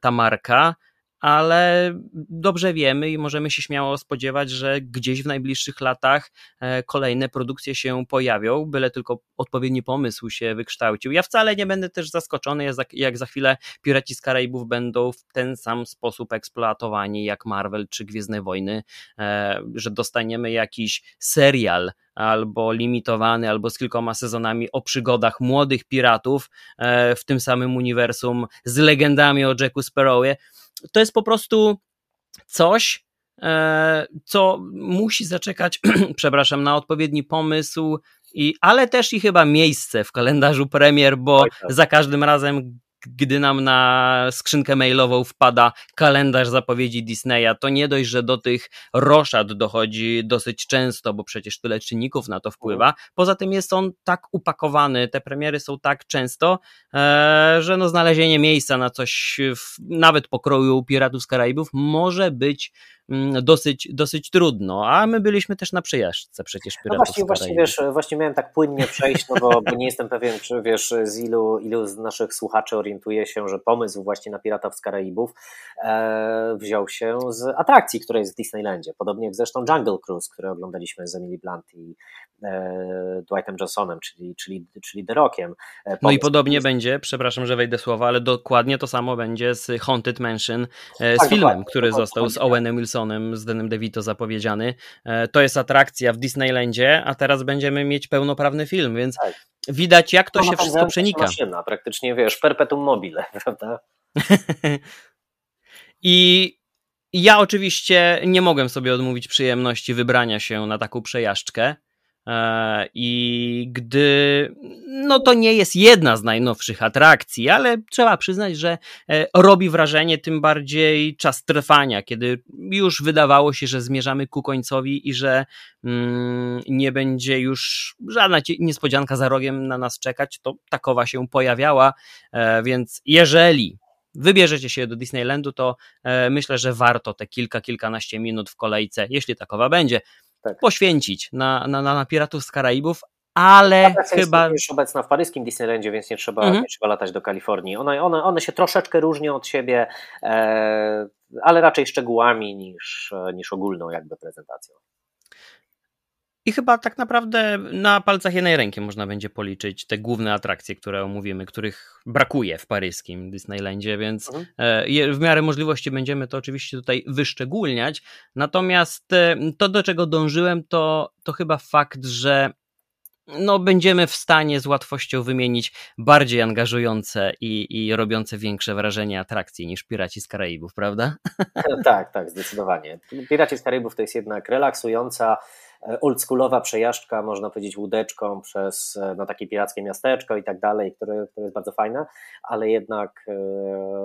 ta marka ale dobrze wiemy i możemy się śmiało spodziewać, że gdzieś w najbliższych latach e, kolejne produkcje się pojawią, byle tylko odpowiedni pomysł się wykształcił. Ja wcale nie będę też zaskoczony, jak za chwilę Piraci z Karaibów będą w ten sam sposób eksploatowani jak Marvel czy Gwiezdne Wojny, e, że dostaniemy jakiś serial albo limitowany, albo z kilkoma sezonami o przygodach młodych piratów e, w tym samym uniwersum z legendami o Jacku Sparrowie to jest po prostu coś, e, co musi zaczekać, [clears throat] przepraszam, na odpowiedni pomysł, i, ale też i chyba miejsce w kalendarzu premier, bo tak. za każdym razem gdy nam na skrzynkę mailową wpada kalendarz zapowiedzi Disneya, to nie dość, że do tych roszad dochodzi dosyć często, bo przecież tyle czynników na to wpływa. Poza tym jest on tak upakowany, te premiery są tak często, e, że no znalezienie miejsca na coś w, nawet pokroju Piratów z Karaibów może być dosyć, dosyć trudno, a my byliśmy też na przejażdżce przecież No właśnie, właśnie, wiesz, właśnie miałem tak płynnie przejść, no bo, bo, nie jestem pewien, czy wiesz, z ilu, ilu z naszych słuchaczy orientuje się, że pomysł właśnie na Piratów z Karaibów e, wziął się z atrakcji, która jest w Disneylandzie, podobnie jak zresztą Jungle Cruise, który oglądaliśmy z Emily Blunt i e, Dwightem Johnsonem, czyli, czyli, czyli The Rockiem. E, no i podobnie jest... będzie, przepraszam, że wejdę słowa, ale dokładnie to samo będzie z Haunted Mansion, e, z tak, filmem, który został z Owenem Wilsonem Wilsonem, z Denem DeVito zapowiedziany. E, to jest atrakcja w Disneylandzie, a teraz będziemy mieć pełnoprawny film, więc tak. widać jak to no, się wszystko przenika. Maszyna, praktycznie wiesz, perpetuum mobile, [laughs] prawda? [laughs] I ja oczywiście nie mogłem sobie odmówić przyjemności wybrania się na taką przejażdżkę. E, I gdy, no to nie jest jedna z najnowszych atrakcji, ale trzeba przyznać, że e, robi wrażenie tym bardziej czas trwania, kiedy już wydawało się, że zmierzamy ku końcowi i że mm, nie będzie już żadna niespodzianka za rogiem na nas czekać, to takowa się pojawiała, e, więc jeżeli wybierzecie się do Disneylandu, to myślę, że warto te kilka, kilkanaście minut w kolejce, jeśli takowa będzie, tak. poświęcić na, na, na Piratów z Karaibów, ale chyba. Jest już obecna w paryskim Disneylandzie, więc nie trzeba, mhm. nie trzeba latać do Kalifornii. One, one, one się troszeczkę różnią od siebie, e, ale raczej szczegółami niż, niż ogólną jakby prezentacją. I chyba tak naprawdę na palcach jednej ręki można będzie policzyć te główne atrakcje, które omówimy, których brakuje w paryskim Disneylandzie, więc mhm. E, w miarę możliwości będziemy to oczywiście tutaj wyszczególniać. Natomiast e, to, do czego dążyłem, to, to chyba fakt, że no, będziemy w stanie z łatwością wymienić bardziej angażujące i, i robiące większe wrażenie atrakcje niż Piraci z Karaibów, prawda? Tak, tak, zdecydowanie. Piraci z Karaibów to jest jednak relaksująca, E, oldschoolowa przejażdżka, można powiedzieć łódeczką przez e, no, takie pirackie miasteczko i tak dalej, które, które jest bardzo fajne, ale jednak, e,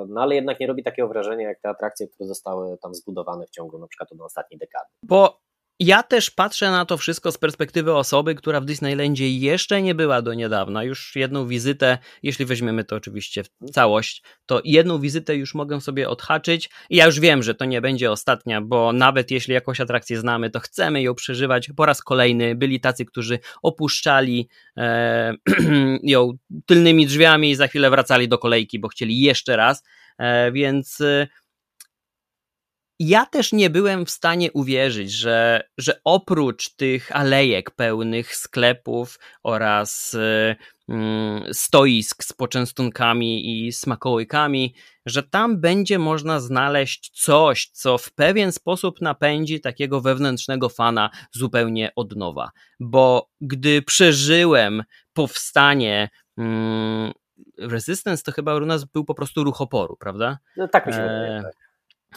no, ale jednak nie robi takiego wrażenia jak te atrakcje, które zostały tam zbudowane w ciągu na przykład od ostatniej dekady. Bo ja też patrzę na to wszystko z perspektywy osoby, która w Disneylandzie jeszcze nie była do niedawna. Już jedną wizytę, jeśli weźmiemy to oczywiście w całość, to jedną wizytę już mogę sobie odhaczyć. I ja już wiem, że to nie będzie ostatnia, bo nawet jeśli jakąś atrakcję znamy, to chcemy ją przeżywać po raz kolejny. Byli tacy, którzy opuszczali e, [clears throat] ją tylnymi drzwiami i za chwilę wracali do kolejki, bo chcieli jeszcze raz. E, więc. E, ja też nie byłem w stanie uwierzyć, że, że oprócz tych alejek pełnych sklepów oraz y, mm, stoisk z poczęstunkami i smakołykami, że tam będzie można znaleźć coś, co w pewien sposób napędzi takiego wewnętrznego fana zupełnie od nowa. Bo gdy przeżyłem powstanie mm, Resistance, to chyba u nas był po prostu ruch oporu, prawda? No, tak mi się wydaje. E, tak.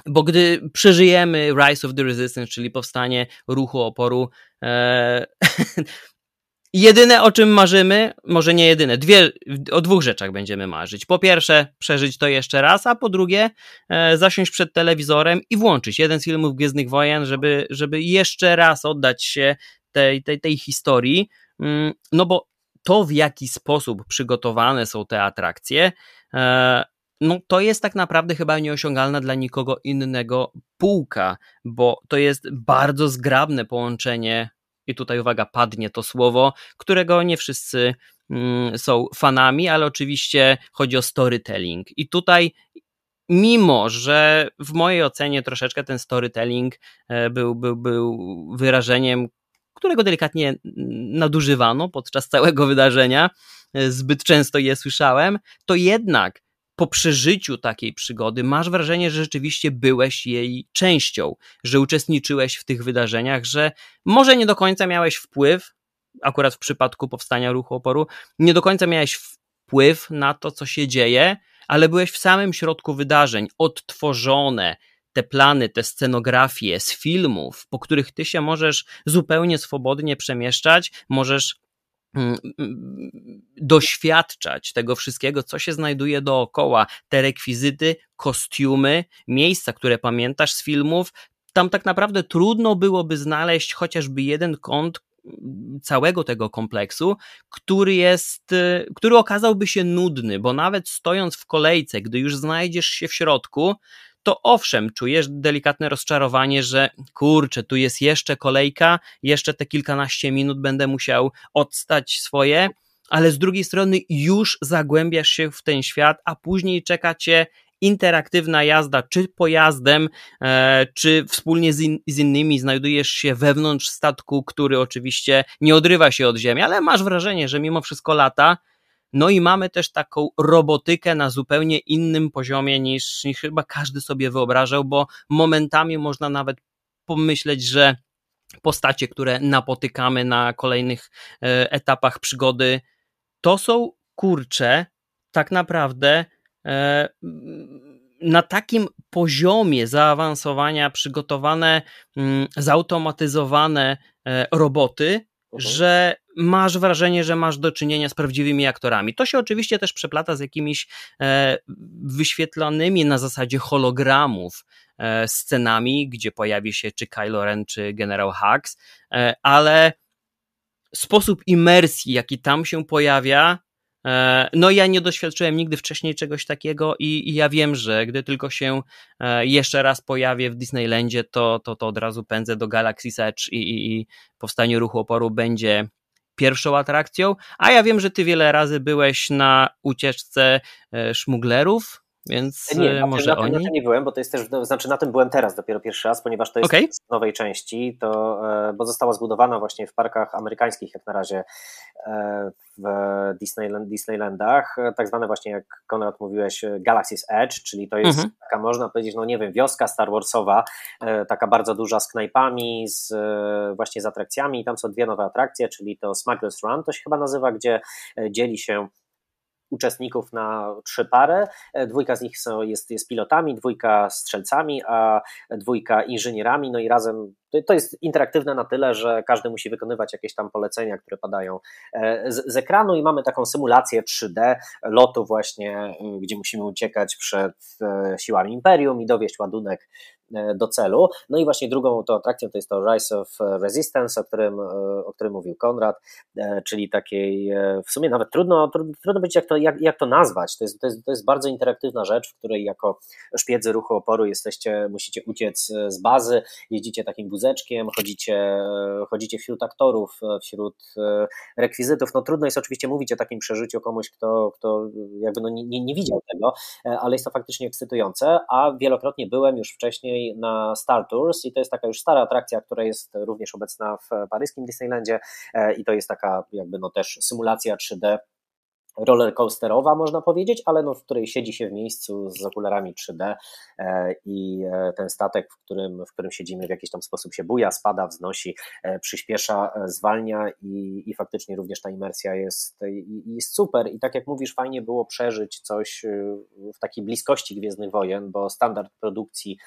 Bo gdy przeżyjemy Rise of the Resistance, czyli powstanie ruchu oporu, e, [laughs] jedyne o czym marzymy, może nie jedyne, dwie, o dwóch rzeczach będziemy marzyć. Po pierwsze, przeżyć to jeszcze raz, a po drugie, e, zasiąść przed telewizorem i włączyć jeden z filmów Gwiezdnych Wojen, żeby, żeby jeszcze raz oddać się tej, tej, tej historii. Mm, no bo to, w jaki sposób przygotowane są te atrakcje, e, no to jest tak naprawdę chyba nieosiągalna dla nikogo innego półka, bo to jest bardzo zgrabne połączenie, i tutaj uwaga, padnie to słowo, którego nie wszyscy mm, są fanami, ale oczywiście chodzi o storytelling. I tutaj mimo że w mojej ocenie troszeczkę ten storytelling e, był, był, był wyrażeniem, którego delikatnie nadużywano podczas całego wydarzenia, e, zbyt często je słyszałem, to jednak po przeżyciu takiej przygody masz wrażenie, że rzeczywiście byłeś jej częścią, że uczestniczyłeś w tych wydarzeniach, że może nie do końca miałeś wpływ, akurat w przypadku powstania ruchu oporu, nie do końca miałeś wpływ na to, co się dzieje, ale byłeś w samym środku wydarzeń, odtworzone, te plany, te scenografie z filmów, po których ty się możesz zupełnie swobodnie przemieszczać, możesz doświadczać tego wszystkiego, co się znajduje dookoła, te rekwizyty, kostiumy, miejsca, które pamiętasz z filmów. Tam tak naprawdę trudno byłoby znaleźć chociażby jeden kąt mm, całego tego kompleksu, który jest, y, który okazałby się nudny, bo nawet stojąc w kolejce, gdy już znajdziesz się w środku, to owszem, czujesz delikatne rozczarowanie, że kurczę, tu jest jeszcze kolejka, jeszcze te kilkanaście minut będę musiał odstać swoje, ale z drugiej strony już zagłębiasz się w ten świat, a później czeka cię interaktywna jazda, czy pojazdem, e, czy wspólnie z, in, z, innymi znajdujesz się wewnątrz statku, który oczywiście nie odrywa się od ziemi, ale masz wrażenie, że mimo wszystko lata no i mamy też taką robotykę na zupełnie innym poziomie niż, niż chyba każdy sobie wyobrażał, bo momentami można nawet pomyśleć, że postacie, które napotykamy na kolejnych e, etapach przygody, to są kurcze tak naprawdę e, na takim poziomie zaawansowania przygotowane, mm, zautomatyzowane e, roboty, Że masz wrażenie, że masz do czynienia z prawdziwymi aktorami. To się oczywiście też przeplata z jakimiś e, wyświetlanymi na zasadzie hologramów e, scenami, gdzie pojawi się czy Kylo Ren, czy Generał Hux, e, ale sposób imersji, jaki tam się pojawia, no ja nie doświadczyłem nigdy wcześniej czegoś takiego i, i, ja wiem, że gdy tylko się e, jeszcze raz pojawię w Disneylandzie, to, to, to od razu pędzę do Galaxy Edge i, i, i powstanie ruchu oporu będzie pierwszą atrakcją, a ja wiem, że ty wiele razy byłeś na ucieczce e, szmuglerów, więc nie, e, może na, oni? Na tym nie byłem, bo to jest też, no, znaczy na tym byłem teraz dopiero pierwszy raz, ponieważ to jest okay. z nowej części, to, e, bo została zbudowana właśnie w parkach amerykańskich jak na razie e, w Disneyland, Disneylandach, tak zwane właśnie jak Konrad mówiłeś Galaxy's Edge, czyli to jest mhm. taka można powiedzieć, no nie wiem, wioska Star Warsowa, taka bardzo duża z knajpami, z właśnie z atrakcjami i tam są dwie nowe atrakcje, czyli to Smuggler's Run, to się chyba nazywa, gdzie dzieli się uczestników na trzy pary. E, dwójka z nich są, jest, jest pilotami, dwójka strzelcami, a dwójka inżynierami. No i razem to jest interaktywne na tyle, że każdy musi wykonywać jakieś tam polecenia, które padają e, z, z ekranu i mamy taką symulację 3D lotu właśnie, gdzie musimy uciekać przed e, siłami Imperium i dowieść ładunek do celu. No i właśnie drugą to atrakcją to jest to Rise of Resistance, o którym, o którym mówił Konrad, czyli takiej w sumie nawet trudno, trudno, trudno być jak to, jak, jak to nazwać. To jest, to, jest, to jest bardzo interaktywna rzecz, w której jako szpiedzy ruchu oporu jesteście, musicie uciec z bazy, jeździcie takim wózeczkiem, chodzicie, chodzicie wśród aktorów, wśród rekwizytów. No trudno jest oczywiście mówić o takim przeżyciu komuś, kto, kto jakby no nie, nie, nie widział tego, ale jest to faktycznie ekscytujące, a wielokrotnie byłem już wcześniej na Star Tours i to jest taka już stara atrakcja, która jest również obecna w paryskim Disneylandzie i to jest taka jakby no też symulacja 3D rollercoasterowa, można powiedzieć, ale no, w której siedzi się w miejscu z okularami 3D e, i e, ten statek, w którym, w którym siedzimy, w jakiś tam sposób się buja, spada, wznosi, e, przyspiesza, zwalnia i, i faktycznie również ta imersja jest, jest super. I tak jak mówisz, fajnie było przeżyć coś w takiej bliskości Gwiezdnych Wojen, bo standard produkcji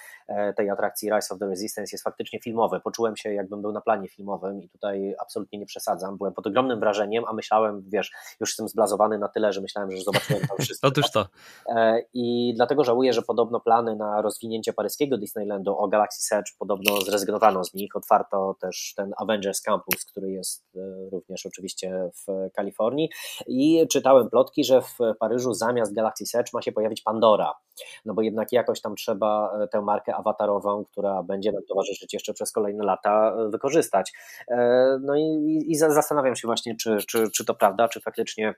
tej atrakcji Rise of the Resistance jest faktycznie filmowy. Poczułem się, jakbym był na planie filmowym i tutaj absolutnie nie przesadzam. Byłem pod ogromnym wrażeniem, a myślałem, wiesz, już jestem zblazowany na tyle, że myślałem, że zobaczyłem tam wszystko. [laughs] Otóż to. E, I dlatego żałuję, że podobno plany na rozwinięcie paryskiego Disneylandu o Galaxy Edge podobno zrezygnowano z nich. Otwarto też ten Avengers Campus, który jest e, również oczywiście w Kalifornii. I czytałem plotki, że w Paryżu zamiast Galaxy Edge ma się pojawić Pandora. No bo jednak jakoś tam trzeba e, tę markę awatarową, która będzie nam towarzyszyć jeszcze przez kolejne lata, wykorzystać. No i, i zastanawiam się właśnie, czy, czy, czy to prawda, czy faktycznie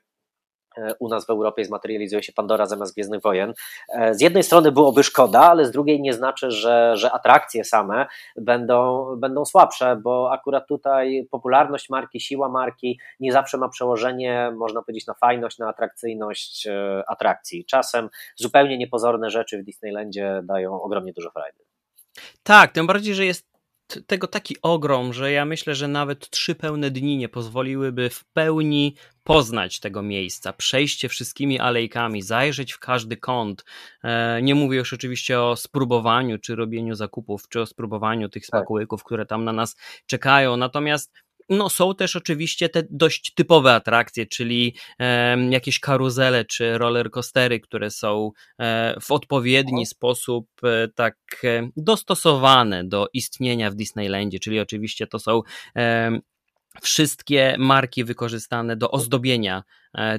u nas w Europie zmaterializuje się Pandora zamiast Gwiezdnych Wojen. E, z jednej strony byłoby szkoda, ale z drugiej nie znaczy, że, że atrakcje same będą, będą słabsze, bo akurat tutaj popularność marki, siła marki nie zawsze ma przełożenie, można powiedzieć, na fajność, na atrakcyjność e, atrakcji. Czasem zupełnie niepozorne rzeczy w Disneylandzie dają ogromnie dużo frajdy. Tak, tym bardziej, że jest tego taki ogrom, że ja myślę, że nawet trzy pełne dni nie pozwoliłyby w pełni poznać tego miejsca, przejście wszystkimi alejkami, zajrzeć w każdy kąt. E, nie mówię już oczywiście o spróbowaniu, czy robieniu zakupów, czy o spróbowaniu tych tak. smakołyków, które tam na nas czekają. Natomiast no, są też oczywiście te dość typowe atrakcje, czyli e, jakieś karuzele czy rollercoastery, które są e, w odpowiedni o. sposób e, tak e, dostosowane do istnienia w Disneylandzie, czyli oczywiście to są wszystkie marki wykorzystane do ozdobienia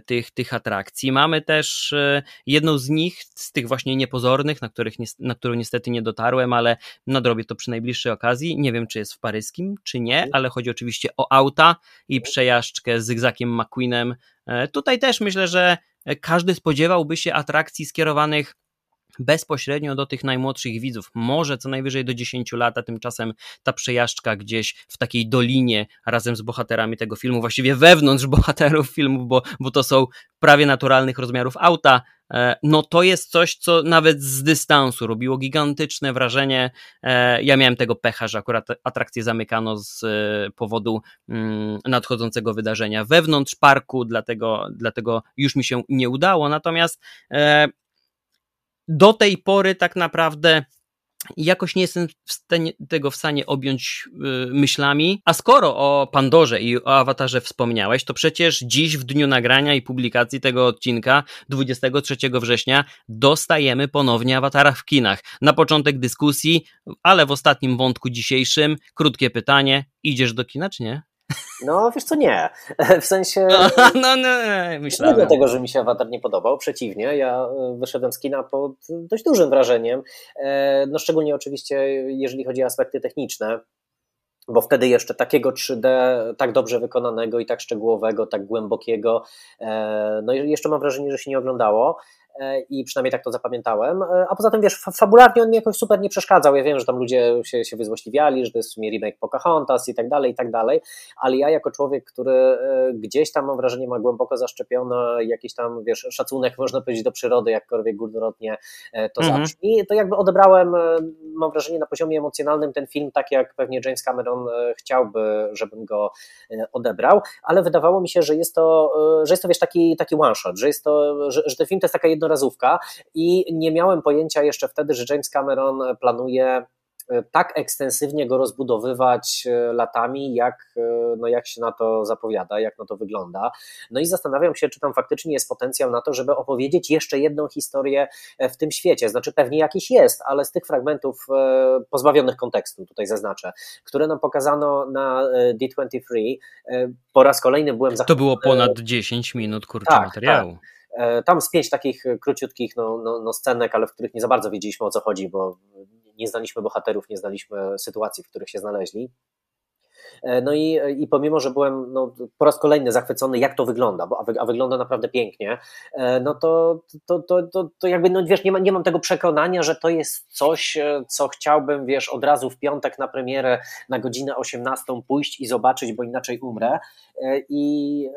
tych, tych atrakcji. Mamy też e, jedną z nich, z tych właśnie niepozornych, na, których, na którą niestety nie dotarłem, ale nadrobię to przy najbliższej okazji. Nie wiem, czy jest w paryskim, czy nie, mhm. ale chodzi oczywiście o auta i przejażdżkę z Zygzakiem McQueenem. E, tutaj też myślę, że każdy spodziewałby się atrakcji skierowanych bezpośrednio do tych najmłodszych widzów, może co najwyżej do 10 lat, a tymczasem ta przejażdżka gdzieś w takiej dolinie razem z bohaterami tego filmu, właściwie wewnątrz [laughs] bohaterów filmu, bo, bo to są prawie naturalnych rozmiarów auta, e, no to jest coś, co nawet z dystansu robiło gigantyczne wrażenie. E, ja miałem tego pecha, że akurat atrakcję zamykano z e, powodu mm, nadchodzącego wydarzenia wewnątrz parku, dlatego, dlatego już mi się nie udało. Natomiast do tej pory tak naprawdę jakoś nie jestem w stanie, tego w stanie objąć yy, myślami. A skoro o Pandorze i o awatarze wspomniałeś, to przecież dziś w dniu nagrania i publikacji tego odcinka, 23 września, dostajemy ponownie awatara w kinach. Na początek dyskusji, ale w ostatnim wątku dzisiejszym, krótkie pytanie: idziesz do kina, czy nie? No, wiesz co, nie. [laughs] W sensie. No, [laughs] no, no myślałem. Nie dlatego, że mi się awatar nie podobał. Przeciwnie, ja e, wyszedłem z kina pod dość dużym wrażeniem. E, no, szczególnie oczywiście, jeżeli chodzi o aspekty techniczne bo wtedy jeszcze takiego 3D tak dobrze wykonanego i tak szczegółowego, tak głębokiego, e, no jeszcze mam wrażenie, że się nie oglądało. E, i przynajmniej tak to zapamiętałem. E, a poza tym, wiesz, fabularnie on mi jakoś super nie przeszkadzał. Ja wiem, że tam ludzie się, się wyzłośliwiali, że to jest w sumie remake Pocahontas i tak dalej, i tak dalej, ale ja jako człowiek, który e, gdzieś tam, mam wrażenie, ma głęboko zaszczepiony jakiś tam, wiesz, szacunek, [laughs] można powiedzieć, do przyrody, jakkolwiek górnolotnie to mhm. zabrzmi, to jakby odebrałem, mam wrażenie, na poziomie emocjonalnym ten film tak, jak pewnie James Cameron chciałby, żebym go odebrał, ale wydawało mi się, że jest to, że jest to, wiesz, taki, taki one shot, że jest to, że, że ten film to jest taka jedno jednorazówka i nie miałem pojęcia jeszcze wtedy, że James Cameron planuje tak ekstensywnie go rozbudowywać latami, jak, no jak się na to zapowiada, jak na to wygląda. No i zastanawiam się, czy tam faktycznie jest potencjał na to, żeby opowiedzieć jeszcze jedną historię w tym świecie. Znaczy, pewnie jakiś jest, ale z tych fragmentów pozbawionych kontekstu, tutaj zaznaczę, które nam pokazano na D23, po raz kolejny byłem zachwycony. To było ponad 10 minut kurczę tak, materiału. Tak. E, tam z pięć takich e, króciutkich no, no, no scenek, ale w których nie za bardzo wiedzieliśmy o co chodzi, bo nie znaliśmy bohaterów, nie znaliśmy sytuacji, w których się znaleźli. E, no i, i pomimo, że byłem no, po raz kolejny zachwycony, jak to wygląda, bo, a, wy, a wygląda naprawdę pięknie, no to, to, to, to, to jakby, no wiesz, nie, ma, nie mam tego przekonania, że to jest coś, co chciałbym, wiesz, od razu w piątek na premierę na godzinę 18 pójść i zobaczyć, bo inaczej umrę. I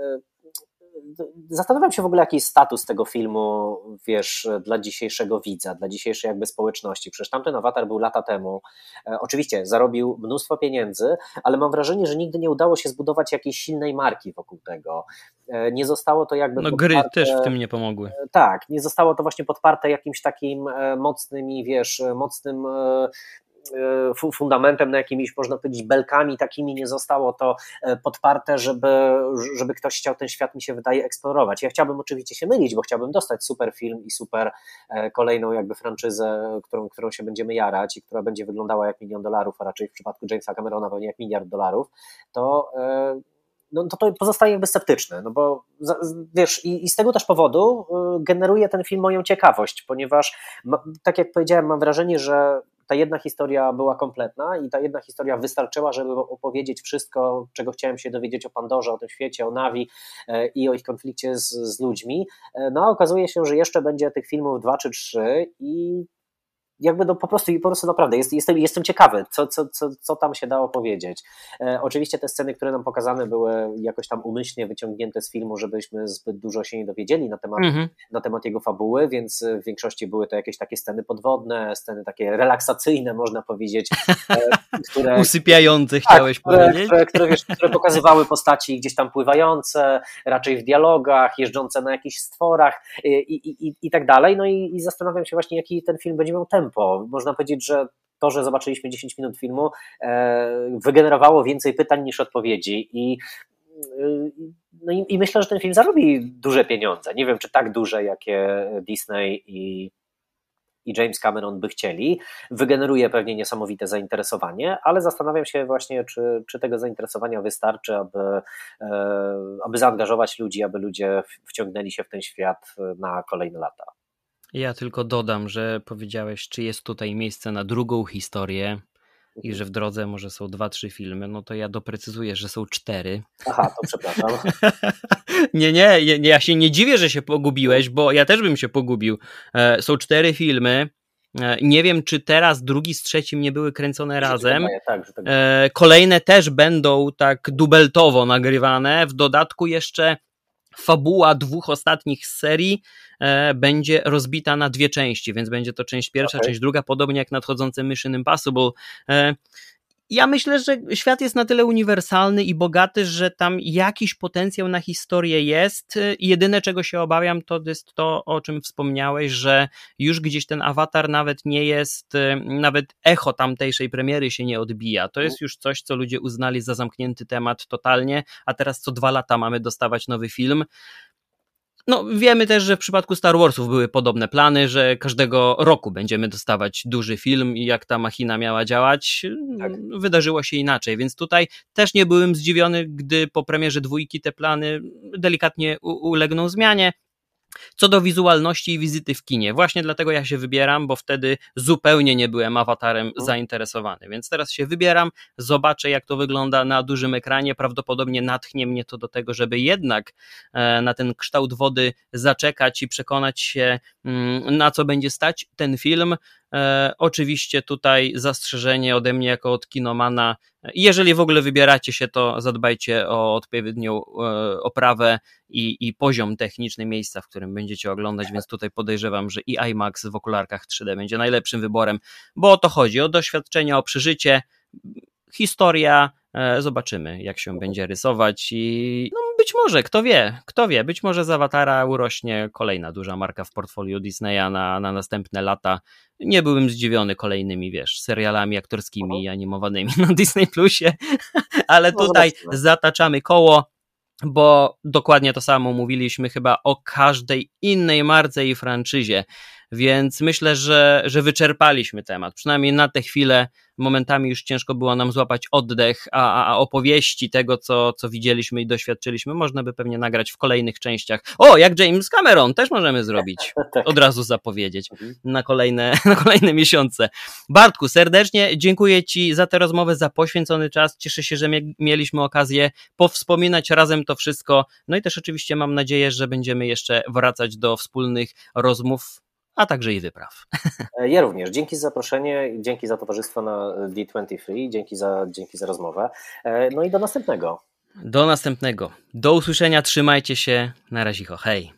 zastanawiam się w ogóle, jaki jest status tego filmu, wiesz, dla dzisiejszego widza, dla dzisiejszej jakby społeczności. Przecież tamten awatar był lata temu. E, oczywiście zarobił mnóstwo pieniędzy, ale mam wrażenie, że nigdy nie udało się zbudować jakiejś silnej marki wokół tego. E, nie zostało to jakby. No, podparte, gry też w tym nie pomogły. E, tak, nie zostało to właśnie podparte jakimś takim mocnym i wiesz, mocnym fundamentem, na jakimiś, można powiedzieć, belkami takimi nie zostało to e, podparte, żeby, żeby ktoś chciał ten świat, mi się wydaje, eksplorować. Ja chciałbym oczywiście się mylić, bo chciałbym dostać super film i super e, kolejną jakby franczyzę, którą, którą się będziemy jarać i która będzie wyglądała jak milion dolarów, a raczej w przypadku Jamesa Camerona pewnie jak miliard dolarów, to no to, to pozostaje jakby sceptyczne, no bo wiesz, i, i, z tego też powodu generuje ten film moją ciekawość, ponieważ tak jak powiedziałem, mam wrażenie, że ta jedna historia była kompletna i ta jedna historia wystarczyła, żeby opowiedzieć wszystko, czego chciałem się dowiedzieć o Pandorze, o tym świecie, o Navi e, i o ich konflikcie z, z ludźmi. E, no a okazuje się, że jeszcze będzie tych filmów dwa czy trzy i jakby no po prostu, po prostu naprawdę jest, jestem, jestem ciekawy, co, co, co, co tam się dało powiedzieć. E, oczywiście te sceny, które nam pokazane były jakoś tam umyślnie wyciągnięte z filmu, żebyśmy zbyt dużo się nie dowiedzieli na temat, -hmm. na temat jego fabuły, więc w większości były to jakieś takie sceny podwodne, sceny takie relaksacyjne, można powiedzieć. E, [laughs] które, Usypiające tak, chciałeś które, powiedzieć? Które, które, wiesz, które pokazywały postaci gdzieś tam pływające, raczej w dialogach, jeżdżące na jakichś stworach i, i, i, i tak dalej. No i, i zastanawiam się właśnie, jaki ten film będzie miał tempo tempo. Można powiedzieć, że to, że zobaczyliśmy 10 minut filmu, e, wygenerowało więcej pytań niż odpowiedzi i e, no i, i, myślę, że ten film zarobi duże pieniądze. Nie wiem, czy tak duże, jakie Disney i, i James Cameron by chcieli. Wygeneruje pewnie niesamowite zainteresowanie, ale zastanawiam się właśnie, czy, czy tego zainteresowania wystarczy, aby, e, aby zaangażować ludzi, aby ludzie wciągnęli się w ten świat na kolejne lata. Ja tylko dodam, że powiedziałeś, czy jest tutaj miejsce na drugą historię i że w drodze może są dwa, trzy filmy, no to ja doprecyzuję, że są cztery. Aha, to przepraszam. [laughs] nie, nie, nie, ja się nie dziwię, że się pogubiłeś, bo ja też bym się pogubił. E, są cztery filmy. E, nie wiem, czy teraz drugi z trzecim nie były kręcone razem. Tak, tak. Kolejne też będą tak dubeltowo nagrywane. W dodatku jeszcze fabuła dwóch ostatnich serii e, będzie rozbita na dwie części, więc będzie to część pierwsza, okay. część druga, podobnie jak nadchodzące Mission Impossible. E, ja myślę, że świat jest na tyle uniwersalny i bogaty, że tam jakiś potencjał na historię jest. Jedyne, czego się obawiam, to jest to, o czym wspomniałeś, że już gdzieś ten awatar nawet nie jest, nawet echo tamtejszej premiery się nie odbija. To jest już coś, co ludzie uznali za zamknięty temat totalnie, a teraz co dwa lata mamy dostawać nowy film. No, wiemy też, że w przypadku Star Warsów były podobne plany, że każdego roku będziemy dostawać duży film i jak ta machina miała działać, tak. wydarzyło się inaczej, więc tutaj też nie byłem zdziwiony, gdy po premierze dwójki te plany delikatnie ulegną zmianie. Co do wizualności i wizyty w kinie, właśnie dlatego ja się wybieram, bo wtedy zupełnie nie byłem awatarem mhm. zainteresowany, więc teraz się wybieram, zobaczę jak to wygląda na dużym ekranie, prawdopodobnie natchnie mnie to do tego, żeby jednak e, na ten kształt wody zaczekać i przekonać się mm, na co będzie stać ten film. E, oczywiście tutaj zastrzeżenie ode mnie jako od kinomana. Jeżeli w ogóle wybieracie się, to zadbajcie o odpowiednią e, oprawę i, i poziom techniczny miejsca, w którym będziecie oglądać, więc tutaj podejrzewam, że i IMAX w okularkach 3D będzie najlepszym wyborem, bo o to chodzi, o doświadczenie, o przeżycie historia zobaczymy, jak się będzie rysować i no być może, kto wie, kto wie, być może z Awatara urośnie kolejna duża marka w portfolio Disneya na, na następne lata. Nie byłbym zdziwiony kolejnymi, wiesz, serialami aktorskimi i animowanymi na Disney Plusie, [laughs] ale no, tutaj zataczamy koło bo dokładnie to samo mówiliśmy chyba o każdej innej marce i franczyzie. Więc myślę, że, że wyczerpaliśmy temat. Przynajmniej na tę chwilę momentami już ciężko było nam złapać oddech, a, a opowieści tego, co, co widzieliśmy i doświadczyliśmy, można by pewnie nagrać w kolejnych częściach. O, jak James Cameron, też możemy zrobić. [laughs] Tak. Od razu zapowiedzieć mhm. na kolejne, [laughs] na kolejne miesiące. Bartku, serdecznie dziękuję Ci za tę rozmowę, za poświęcony czas. Cieszę się, że mieliśmy okazję powspominać razem to wszystko. No i też oczywiście mam nadzieję, że będziemy jeszcze wracać do wspólnych rozmów a także i wypraw. [laughs] E, ja również. Dzięki za zaproszenie, dzięki za towarzystwo na D23, dzięki za, dzięki za rozmowę. E, no i do następnego. Do następnego. Do usłyszenia, trzymajcie się. Na razie, hej.